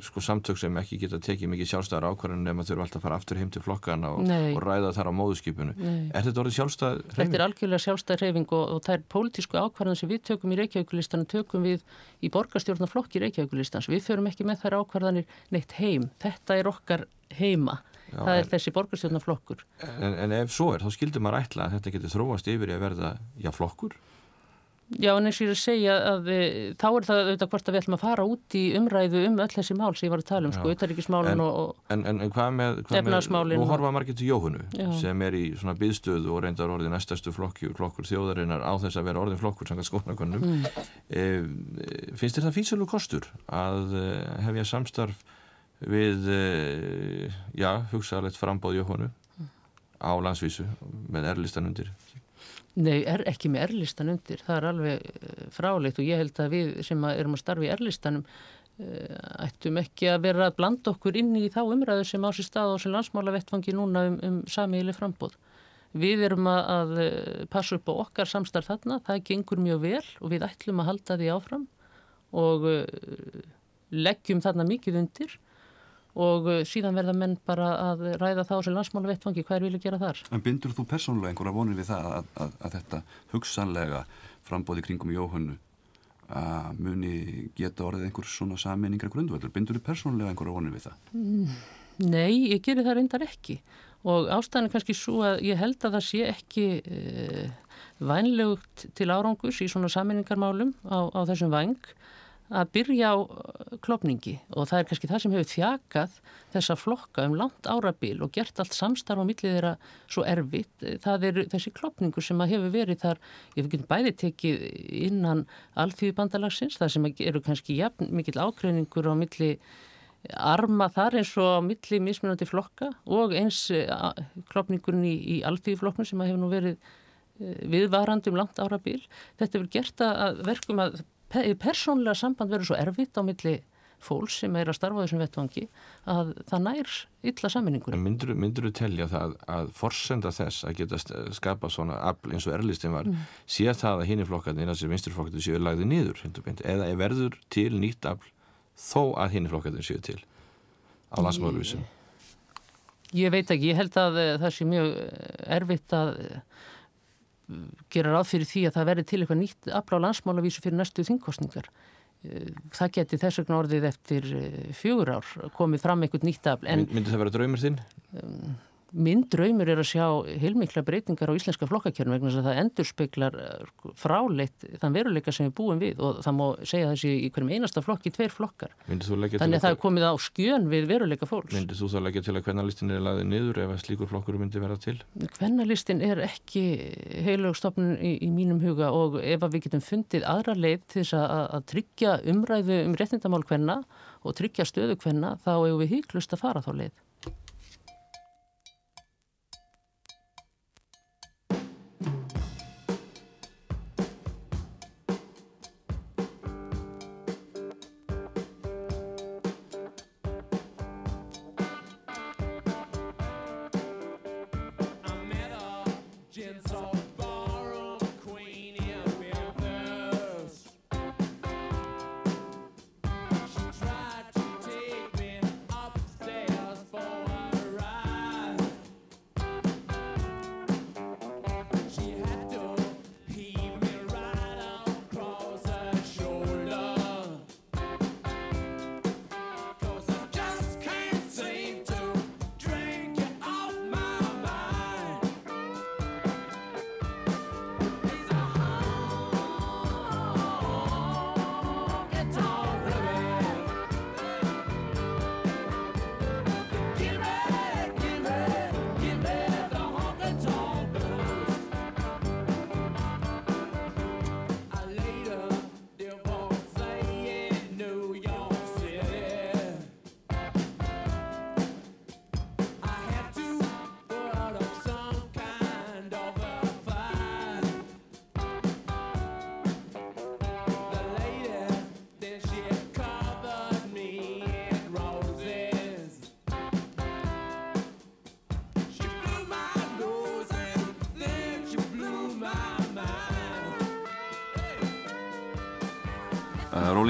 sko samtök sem ekki geta tekið mikið sjálfstæðar ákvarðan nema þurfa alltaf að fara aftur heim til flokkana og, og ræða þar á móðskipinu. Nei. Er þetta orðið sjálfstæð reyfing? Þetta er algjörlega sjálfstæð reyfing og, og það er pólitísku ákvarðan sem við tökum í Reykjavíkulistanum, tökum við í borgarstjórnarflokki Reykjavíkulistans. Við förum ekki með þær ákvarðanir neitt heim. Þetta er okkar heima. Já, það er en, þessi borgarstjórnarflokkur. En, en ef svo er, þá skildur maður ætla að þetta getur þróast yfir í að verða, já, flokkur? Já, en eins og ég er að segja að e, þá er það auðvitað hvort að við ætlum að fara út í umræðu um öll þessi mál sem ég var að tala um, sko, auðvaríkismálun og en, en, en hvað með, hvað með nú horfa margir til Jóhunu Já. sem er í svona byðstöðu og reyndar orðið næstastu flokkur, flokkur þjóðarinnar á þess að vera orðin flokkur samkvæmt skónakonum mm. e, finnst þér það fýtsalu kostur að e, hefja samstarf við e, já, hugsaðalegt frambóð Jóhunu mm. á landsvísu með erlistan undir Nei, er ekki með erlistan undir, það er alveg eh, fráleitt og ég held að við sem að erum að starfa í erlistanum uh, ættum ekki að vera að blanda okkur inn í þá umræðu sem á sér stað á sem landsmálavettfangi núna um, um samíli frambóð. Við erum að, eh, passa upp á okkar samstarf þarna, það gengur mjög vel og við ætlum að halda því áfram og leggjum þarna mikið undir og uh, síðan verða menn bara að ræða þá sem landsmála vettfangi hvað er vilja gera þar. En bindur þú persónulega einhverja vonið við það að, að, að þetta hugsanlega frambóði kringum Jóhannu að muni geta orðið einhver svona saminningar grundvöldur? Bindur þú persónulega einhverja vonið við það? Mm, nei, ég gerir það reyndar ekki og ástæðan er kannski svo að ég held að það sé ekki uh, vænlegugt til árangus í svona saminningarmálum á, á þessum vang að byrja á uh, klopningi og það er kannski það sem hefur þjakað þessa flokka um langt árabil og gert allt samstarf á millið þeirra svo erfitt. Það er þessi klopningur sem hefur verið þar, ég hef ekki bæði tekið innan alþjóði bandalagsins, það sem eru kannski jafn, mikill ákveðningur á milli arma þar eins og á milli mismunandi flokka og eins uh, klopningurinn í, í alþjóði flokknu sem hefur nú verið uh, viðvarandi um langt árabil. Þetta hefur gert að verkum að persónlega samband verður svo erfitt á milli fólks sem er að starfa þessum vettvangi að það nær illa saminningur. Myndur þú telja það að forsenda þess að geta skapa svona afl eins og erlistin var mm. sé það að hinn í flokkarnir, innan sér vinsturflokkarnir séu lagði nýður, eða verður til nýtt afl þó að hinn í flokkarnir séu til á landsmáluvísum? Ég, ég veit ekki, ég held að eh, það sé mjög erfitt að gera ráð fyrir því að það verði til eitthvað nýtt aflá landsmálavísu fyrir næstu þingkostningar. Eh, það geti þess vegna orðið eftir eh, fjögur ár komið fram eitthvað nýtt afl. Myndi það vera draumur þinn? Um, Minn draumur er að sjá heilmikla breytingar á íslenska flokkakjörnum vegna þess að það endur speklar eh, fráleitt þann veruleika sem við búum við og það má segja þessi í hverjum einasta flokki tveir flokkar. Þannig að það er komið á skjön við veruleika fólks. Myndið þú þá leggja til að hvernalistin er laðið niður ef að slíkur flokkur myndi vera til? Hvernalistin er ekki heilugstofnun í, í mínum huga og ef við getum fundið aðra leið til þess að, að tryggja umræðu um réttindamál hvenna og tryggja stöðu hvenna þá hefur við híklust að fara þá leið.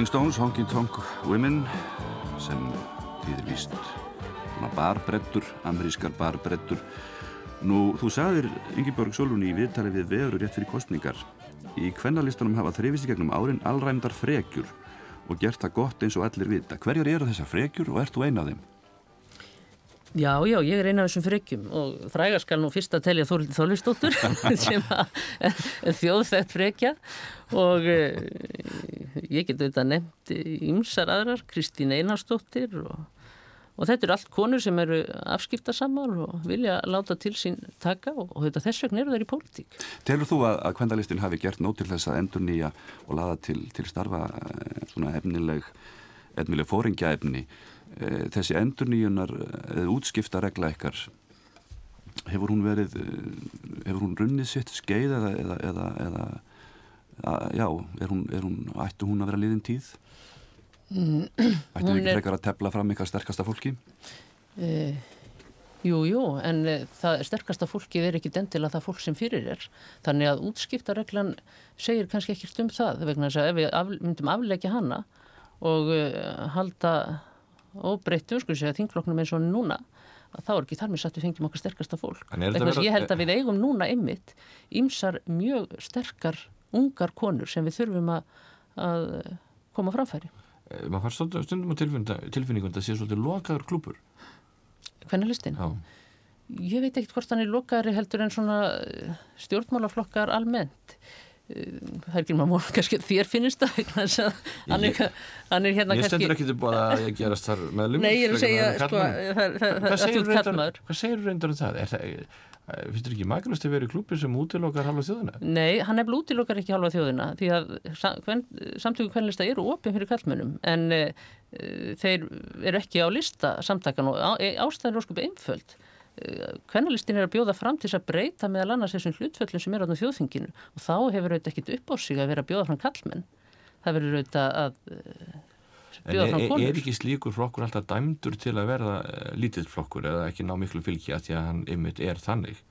Stones, Honky Tonk Women sem þýðir víst barbrettur, amerískar barbrettur Nú, þú sagðir Ingeborg Solun í viðtali við veður rétt fyrir kostningar í kvennalistanum hafa þrifist í gegnum árin allræmdar frekjur og gert það gott eins og allir vita. Hverjar eru þessar frekjur og ert þú eina af þeim? Já, já, ég er eina af þessum frekjum og frægar skal nú fyrst að telja Þórlið Þólistóttur sem er þjóðfætt frekja. Og uh, ég get auðvitað nefnt ímsar aðrar, Kristín Einarstóttir og, og þetta eru allt konur sem eru afskiptasamar og vilja láta til sín taka og, og þetta þess vegna eru þær í pólitík. Telur þú að, að kvendalistin hafi gert nót til þess að endur nýja og laða til, til starfa eh, svona efnileg, efnileg fóringjaefni Eh, þessi endurníunar eða eh, útskipta regla ykkar hefur hún verið eh, hefur hún runnið sitt skeið eða, eða, eða, eða já, er hún, er hún ættu hún að vera liðin tíð? Mm, ættu hún ekki frekar að tefla fram ykkar sterkasta fólki? Uh, Jú, jú, en uh, það sterkasta fólki er ekki dendilega það fólk sem fyrir er. Þannig að útskipta reglan segir kannski ekkert um það vegna þess að ef við af, myndum afleggja hana og uh, halda og breyttum sko sér að þingflokknum eins og núna að þá er ekki þar með satt við fengjum okkar sterkasta fólk. Vera... ég held að við eigum núna ymmit ímsar mjög sterkar ungar konur sem við þurfum að, að koma framfæri. Eh, maður fær stundum á tilfinningum að það sé svolítið lokaður klúpur hvernig listin? Já. Ég veit ekkert hvort hann er lokaðri heldur en svona stjórnmálaflokkar almennt það er ekki maður mór kannski þér finnst það hann er, hann er hérna ég stendur ekki til búin að ég gerast þar með lumur nei ég er að segja sko, hvað segir þú reyndar um það? Er það finnst þú ekki magnust að vera í klúpi sem útilokkar halva þjóðina? Nei, hann er útilokkar ekki halva þjóðina því að samtöku kvennlista eru opið fyrir kallmönnum en uh, þeir eru ekki á lista samtakan og ástæðin er óskupi einföld kvennalistin er að bjóða fram til þess að breyta meðal annars þessum hlutföllum sem er á þjóðfinginu og þá hefur auðvitað ekkit upp á sig að vera að bjóða fram kallmenn það verður auðvitað að uh, bjóða fram konur. En er ekki slíkur flokkur alltaf dæmdur til að verða uh, lítill flokkur eða ekki ná miklu fylgi að því að hann ymmit er þannig?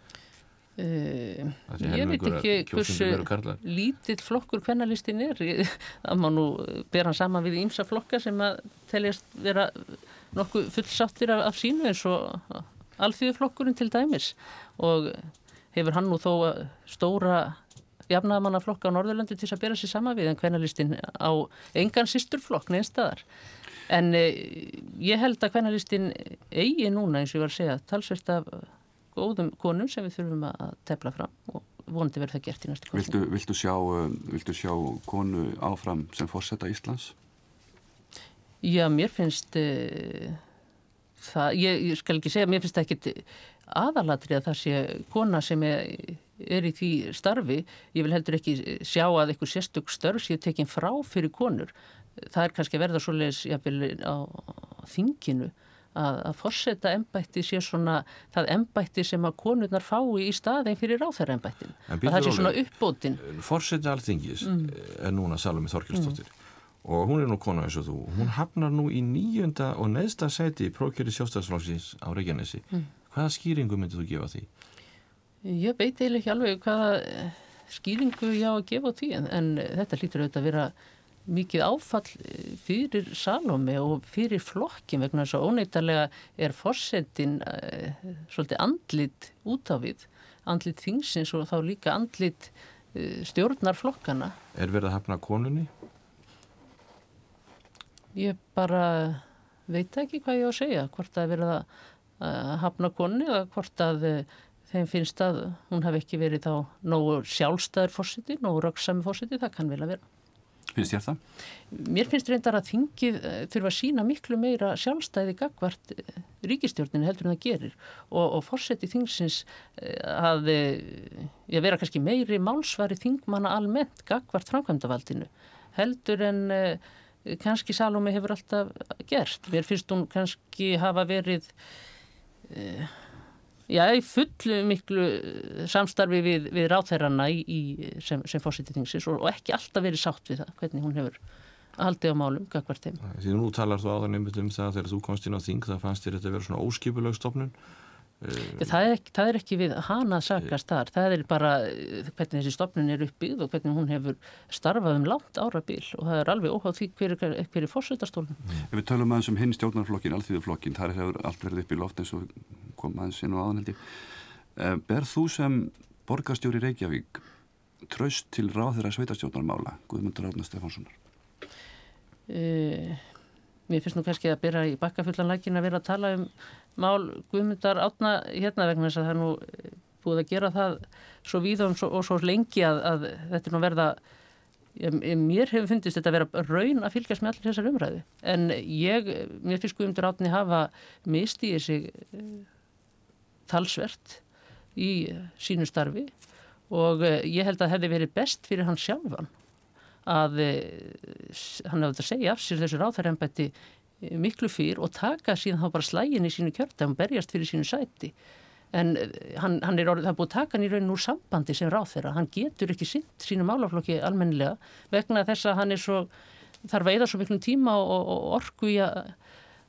Uh, ég veit ekki hversu lítill flokkur kvennalistin er það má nú bera hann saman við ímsa flokka sem að teljast vera nokkuð fullsáttir af, af sínu eins og alþjóðflokkurinn til dæmis og hefur hann nú þó stóra jafnaðamannaflokka á Norðurlandi til að bera sér sama við en hvernalistin á engan sýsturflokk neins staðar. En e, ég held að hvernalistin eigi núna eins og ég var að segja talsvert af góðum konum sem við þurfum að tefla fram og vonandi verður það gert í næstu kostnum. Viltu, viltu, sjá, viltu sjá konu áfram sem fórsetta Íslands? Já, mér finnst... E, það, ég, ég skal ekki segja, mér finnst það ekki aðalatri að það sé kona sem er, er í því starfi, ég vil heldur ekki sjá að eitthvað sérstök störf sé tekin frá fyrir konur. Það er kannski verða svo leiðis á þinginu að, að forsetta ennbætti sé svona það ennbætti sem að konurnar fái í staðin fyrir ráþæra ennbættin. Það sé svona uppbótin. Forsetta alþingis mm. er núna Salome Þorkjöldsdóttir. Mm og hún er nú kona eins og þú hún hafnar nú í nýjönda og neðsta sæti í prókjöri sjóstafsflóksins á Reykjanesi mm. hvaða skýringu myndið þú gefa því? Ég veit eiginlega ekki alveg hvaða eh, skýringu ég á að gefa því en, en þetta hlýtur auðvitað að vera mikið áfall eh, fyrir Salome og fyrir flokkin vegna þess að óneitarlega er fórsetin uh, svolítið andlit út af við andlit þingsins og þá líka andlit uh, stjórnar flokkana Er verið að hafna konunni? Ég bara veit ekki hvað ég á að segja, hvort að verða að hafna konni eða hvort að eh, þeim finnst að hún hafi ekki verið þá nógu sjálfstæður fórsiti, nógu röggsami fórsiti, það kann vel að vera. Finnst þér það? Mér finnst reyndar að þingið eh, þurfa að sína miklu meira sjálfstæði gagvart eh, ríkistjórninu heldur en það gerir og, og fórseti þingsins að ég vera kannski meiri málsvari þingmanna almennt gagvart framkvæmdavaldinu heldur en kannski Salome hefur alltaf gert. Mér finnst hún kannski hafa verið uh, já, í fullu miklu samstarfi við, við ráþærarna sem, sem fórsitið þingsins og, og ekki alltaf verið sátt við það, hvernig hún hefur haldið á málum, gagvart þeim. Nú talar þú á það nefnilegt um það þegar þú komst inn á þing, það fannst þér þetta að vera svona óskipulögstofnun Það er, ekki, það er ekki við hana að sakast þar, það er bara eh, hvernig þessi stopnun er uppbyggð og hvernig hún hefur starfað um langt árabil og það er alveg óháð því hver, hver, hver er fórsöldastólun. Ef við tölum aðeins um hinn stjórnarflokkin, alþýðuflokkin, þar hefur allt verið upp í loft eins og kom aðeins inn og aðanhaldi. Ber þú sem borgarstjóri Reykjavík tröst til ráð þeirra sveitarstjórnarmála, Guðmundur Árnar Stefánssonar? Uh, mér finnst nú kannski að byrja í bakkafullan lækin að vera að tala um mál Guðmundar átna hérna vegna þess að það er nú eh, búið að gera það svo víða og svo, og svo lengi að, að þetta er nú verða mér hefur fundist þetta að vera raun að fylgjast með allir þessar umræðu. En ég, mér finnst Guðmundur átni hafa mistiðið sig uh, talsvert í uh, sínu starfi og ég held að það hefði verið best fyrir hann sjálfan að hann hefði að segja af sér þessu ráþarembætti miklu fyrr og taka síðan þá bara slægin í sínu kjörta og berjast fyrir sínu sæti en hann, hann er orðið, það er búið að taka hann í rauninu úr sambandi sem ráð þeirra, hann getur ekki sitt sínu málaflokki almennilega vegna þess að hann er svo, þarf að eða svo miklum tíma og, og orku í að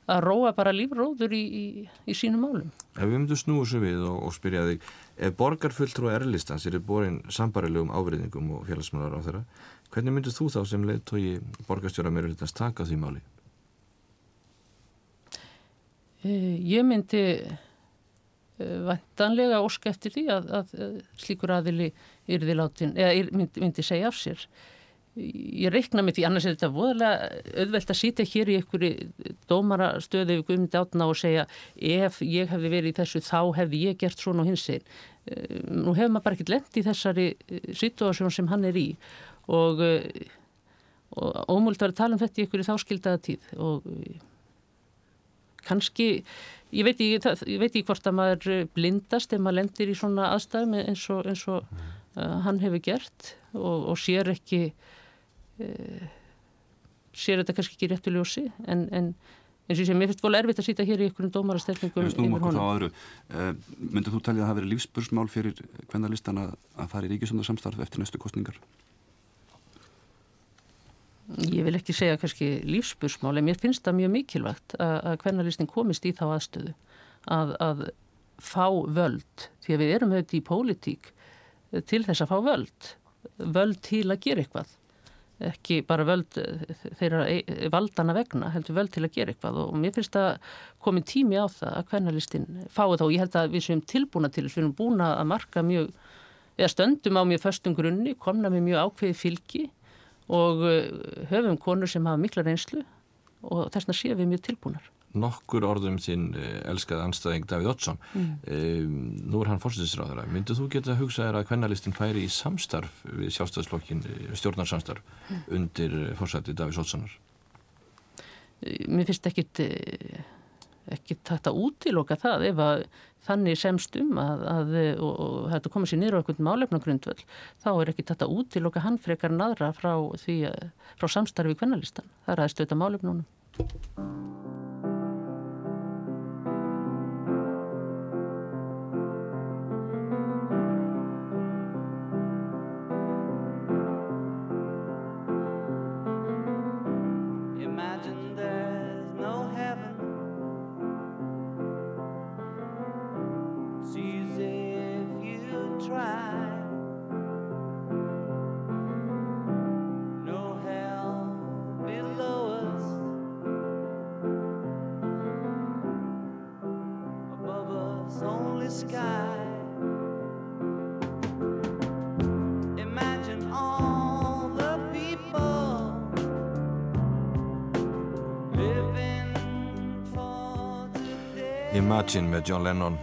að róa bara lífróður í, í, í sínum málum. Ef við myndum snúa svo við og, og spyrja þig, ef borgarfulltrú erlistans eru borin sambarilegum áverðingum og félagsmálar á þeirra, hvernig myndur þú þá sem leittói borgarstjóra meira hlutast taka því máli? Eh, ég myndi eh, vantanlega óska eftir því að, að slíkur aðili yrði látin, eða myndi, myndi segja af sér. Ég reikna með því, annars er þetta voðalega auðvelt að sýta hér í einhverju dómarastöðu við Guðmundi átna og segja ef ég hefði verið í þessu þá hefði ég gert svona og hins einn. Eh, nú hefur maður bara ekkert lend í þessari situásjón sem hann er í og, og ómult var að tala um þetta í einhverju þáskildaða tíð og kannski, ég veit ekki hvort að maður blindast ef maður lendir í svona aðstæðum eins og, eins og uh, hann hefur gert og, og sér ekki uh, sér þetta kannski ekki réttu ljósi en, en eins og ég sé, mér finnst volið erfitt að sýta hér í einhverjum dómarastefningum yfir honum. Uh, Myndið þú talið að það hafi verið lífsbursmál fyrir hvernig listan að, að fara í ríkisöndarsamstarf eftir næstu kostningar? Ég vil ekki segja kannski lífsbursmál en mér finnst það mjög mikilvægt að, að hvernalistin komist í þá aðstöðu að, að fá völd því að við erum auðvitað í pólitík til þess að fá völd völd til að gera eitthvað ekki bara völd þeirra e, valdana vegna, heldur völd til að gera eitthvað og mér finnst að komin tími á það að hvernalistin fái þá, ég held að við séum tilbúna til þess, við erum búna að marka mjög, eða stöndum á mjög föstum grunni, komna með mjög ákveði fylgi og uh, höfum konur sem hafa mikla reynslu og þess vegna séum við mjög tilbúnar. Nokkur orðum þinn eh, elskað anstæðing Davíð Ottsson. Mm. Um, nú er hann fórstæðisráður. Myndu þú geta að hugsa þér að hvernalistin færi í samstarf við sjálfstæðslokkin eh, stjórnarsamstarf mm. undir fórstæði Davíð Ottssonar? Mér finnst ekkit ekki tætt að útiloka það ef að þannig semst um að, að og, og þetta komið sér nýra á einhvern málefna grundvöld þá er ekki tætt að útiloka hann frekar naðra frá, því, frá samstarfi kvennalistan. Það er aðeins stöta málefnunum. Imagine með John Lennon.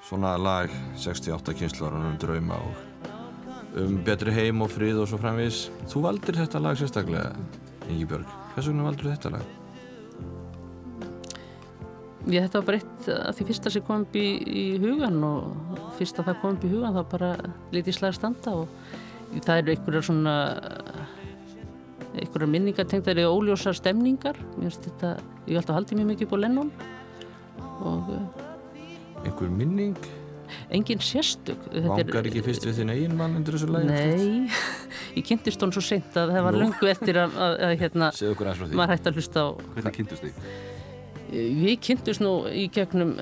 Svona lag 68 kynslar um drauma og um betri heim og frið og svo framvís þú valdir þetta lag sérstaklega Ingi Björg, hvers vegna valdur þetta lag? Ég þetta var bara eitt að því fyrsta sem kom upp í, í hugan og fyrsta það kom upp í hugan þá bara litið slag standa og það eru einhverjar svona einhverjar minningar tengt það eru óljósar stemningar ég hef alltaf haldið mjög mikið upp á Lennon og eh, einhver minning engin sérstök Vangar ekki fyrst við þinn eigin mann undir þessu læg? Nei, ég kynntist hún svo seint að það var Nú. lungu eftir að, að, að hérna, maður hætti að hlusta á Hvernig kynntust þið? Við kynntust nú í gegnum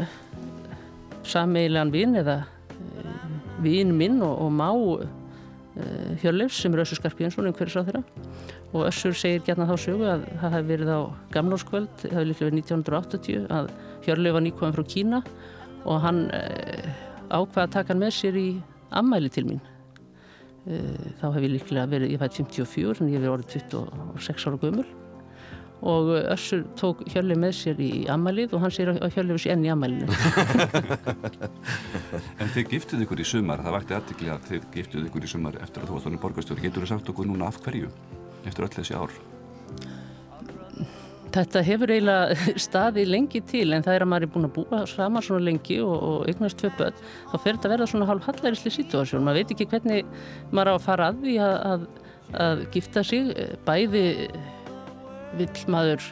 sameilan vinn eða uh, vinn minn og, og má uh, Hjörleifs sem er Össur Skarpíðinsson umhverjus á þeirra og Össur segir gætna þá sögu að það hefði verið á gamlórskvöld, það hefði líklega verið 1980 að Hjörleif var nýkvæðan frá Kína og hann uh, ákvaða að taka hann með sér í ammæli til mín uh, þá hef ég líklega verið, ég fætt 54 en ég hef verið orðið 26 ára gömul og Össur tók Hjörleif með sér í ammælið og hann sér að Hjörleif sé enn í ammælinu En þið giftuð ykkur í sumar, það vakti aðtikli að þið giftuð ykkur í sumar eftir að þú varst honum borgarstjóri. Getur þú sagt okkur núna af hverju eftir öll þessi ár? Þetta hefur eiginlega staðið lengi til en það er að maður er búin að búa saman svona lengi og, og eignast tvö börn þá fer þetta að verða svona hálf hallærisli situasjón. Maður veit ekki hvernig maður á að fara að því að, að, að gifta sig. Bæði vill maður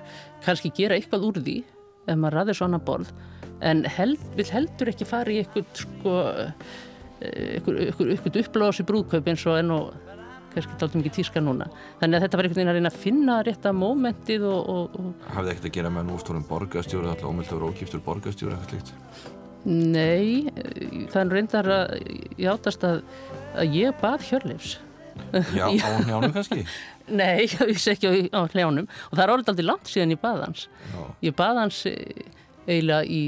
kannski gera eitthvað úr því ef maður ræðir svona borð en held, vill heldur ekki fara í eitthvað sko eitthvað uppláðs í brúðkaup eins og enn og kannski táltum ekki tíska núna. Þannig að þetta var einhvern veginn að reyna að finna rétta mómentið og, og, og Hafði ekkert að gera með nústórum borgastjóri alltaf ómöld að vera ógiftur borgastjóri eitthvað slíkt? Nei, er reyndar að játast að, að ég bað Hjörleifs. Já, á hnjánum kannski? Nei, ég vissi ekki á, hljónum og það er orðið aldrei langt síðan ég bað hans. Já. Ég bað hans eiginlega í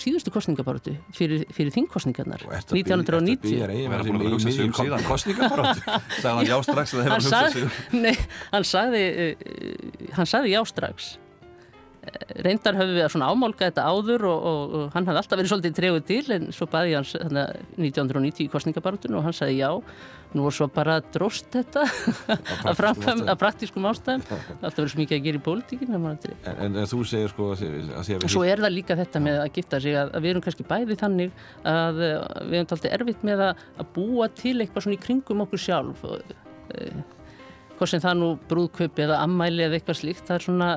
síðustu kostningabarótu fyrir, fyrir þingkostningarnar Og ertu að byrja 1990 eigin Verða með búin að hugsa sig um síðan. kostningabaróttu Sagði hann já strax að það hann sagði, sig. nei, hann sagði uh, hann sagði já strax Eh, reyndar höfum við að svona ámálka þetta áður og, og, og hann hafði alltaf verið svolítið trefið til en svo baði hans þarna 1990 í kostningabarótun og hann sagði já nú og svo bara dróst þetta að framkvæm að praktískum ástæðum. Alltaf verið svo mikið að gera í pólitíkin en, en, en, þú segir sko að að og svo er það líka þetta með að gifta sig að, við erum kannski bæði þannig að uh, við erum alltaf erfitt með að, að búa til eitthvað svona í kringum okkur sjálf uh, hvort sem það nú brúðkaup eða ammæli eða eitthvað slíkt það er svona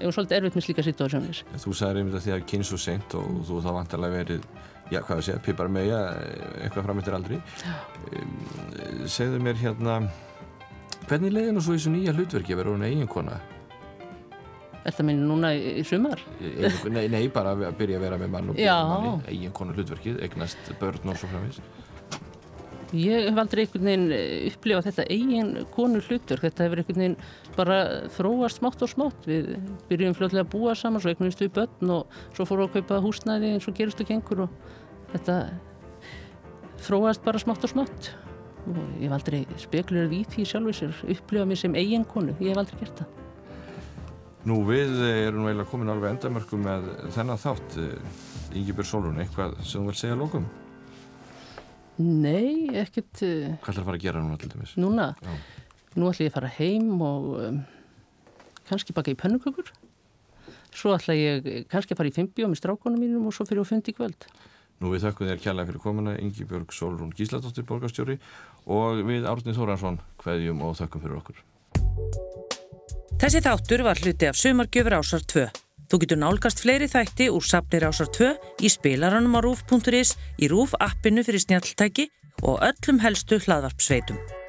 ég er svolítið erfitt með slíka situasjónir Þú sagðir einmitt að því að kynns og seint og þú þá vantarlega verið, já hvað að segja, pipar megja, eitthvað frammittir aldrei. Um, segðu mér hérna, hvernig leiði nú svo í þessu nýja hlutverki að vera hún eiginkona? Er það minni núna í, sumar? Eigin, nei, nei, bara að byrja að vera með mann og Já. manni, eiginkona hlutverkið, eignast börn og svo framins. Ég hef aldrei einhvern veginn eh, upplifað þetta eigin konu hlutur. Þetta hefur einhvern veginn bara þróast smátt og smátt. Við byrjum fljóðlega að búa saman, svo eignumst við börn og svo fórum við að kaupa húsnæði eins og gerist og gengur og þetta þróast bara smátt og smátt. Og ég hef aldrei spekulurð í því sjálfur sér, upplifað mér sem eigin konu. Ég hef aldrei gert það. Nú við erum eiginlega komin alveg endamörku með þennan þátt, Íngibjörg Sólrún, eitthvað sem þú vil segja lókum? Nei, ekkert uh, Hvað ætlar að fara að gera núna til dæmis? núna. Já. Nú ætla ég að fara heim og um, kannski baka í pönnukökur. Svo ætla ég kannski að fara í fimmbi með strákonum mínum og svo fyrir að fundi í kvöld. Nú við þökkum þér kjærlega fyrir komuna, Íngibjörg Sólrún Gísladóttir, borgarstjóri og við Árni Þóransson hverjum og þökkum fyrir okkur. Þessi þáttur var hluti af Sumargjöfur ásar 2. Þú getur nálgast fleiri þætti úr safnir ásar 2 í spilaranum á rúf.is, í rúf appinu fyrir snjalltæki og öllum helstu hlaðvarpsveitum.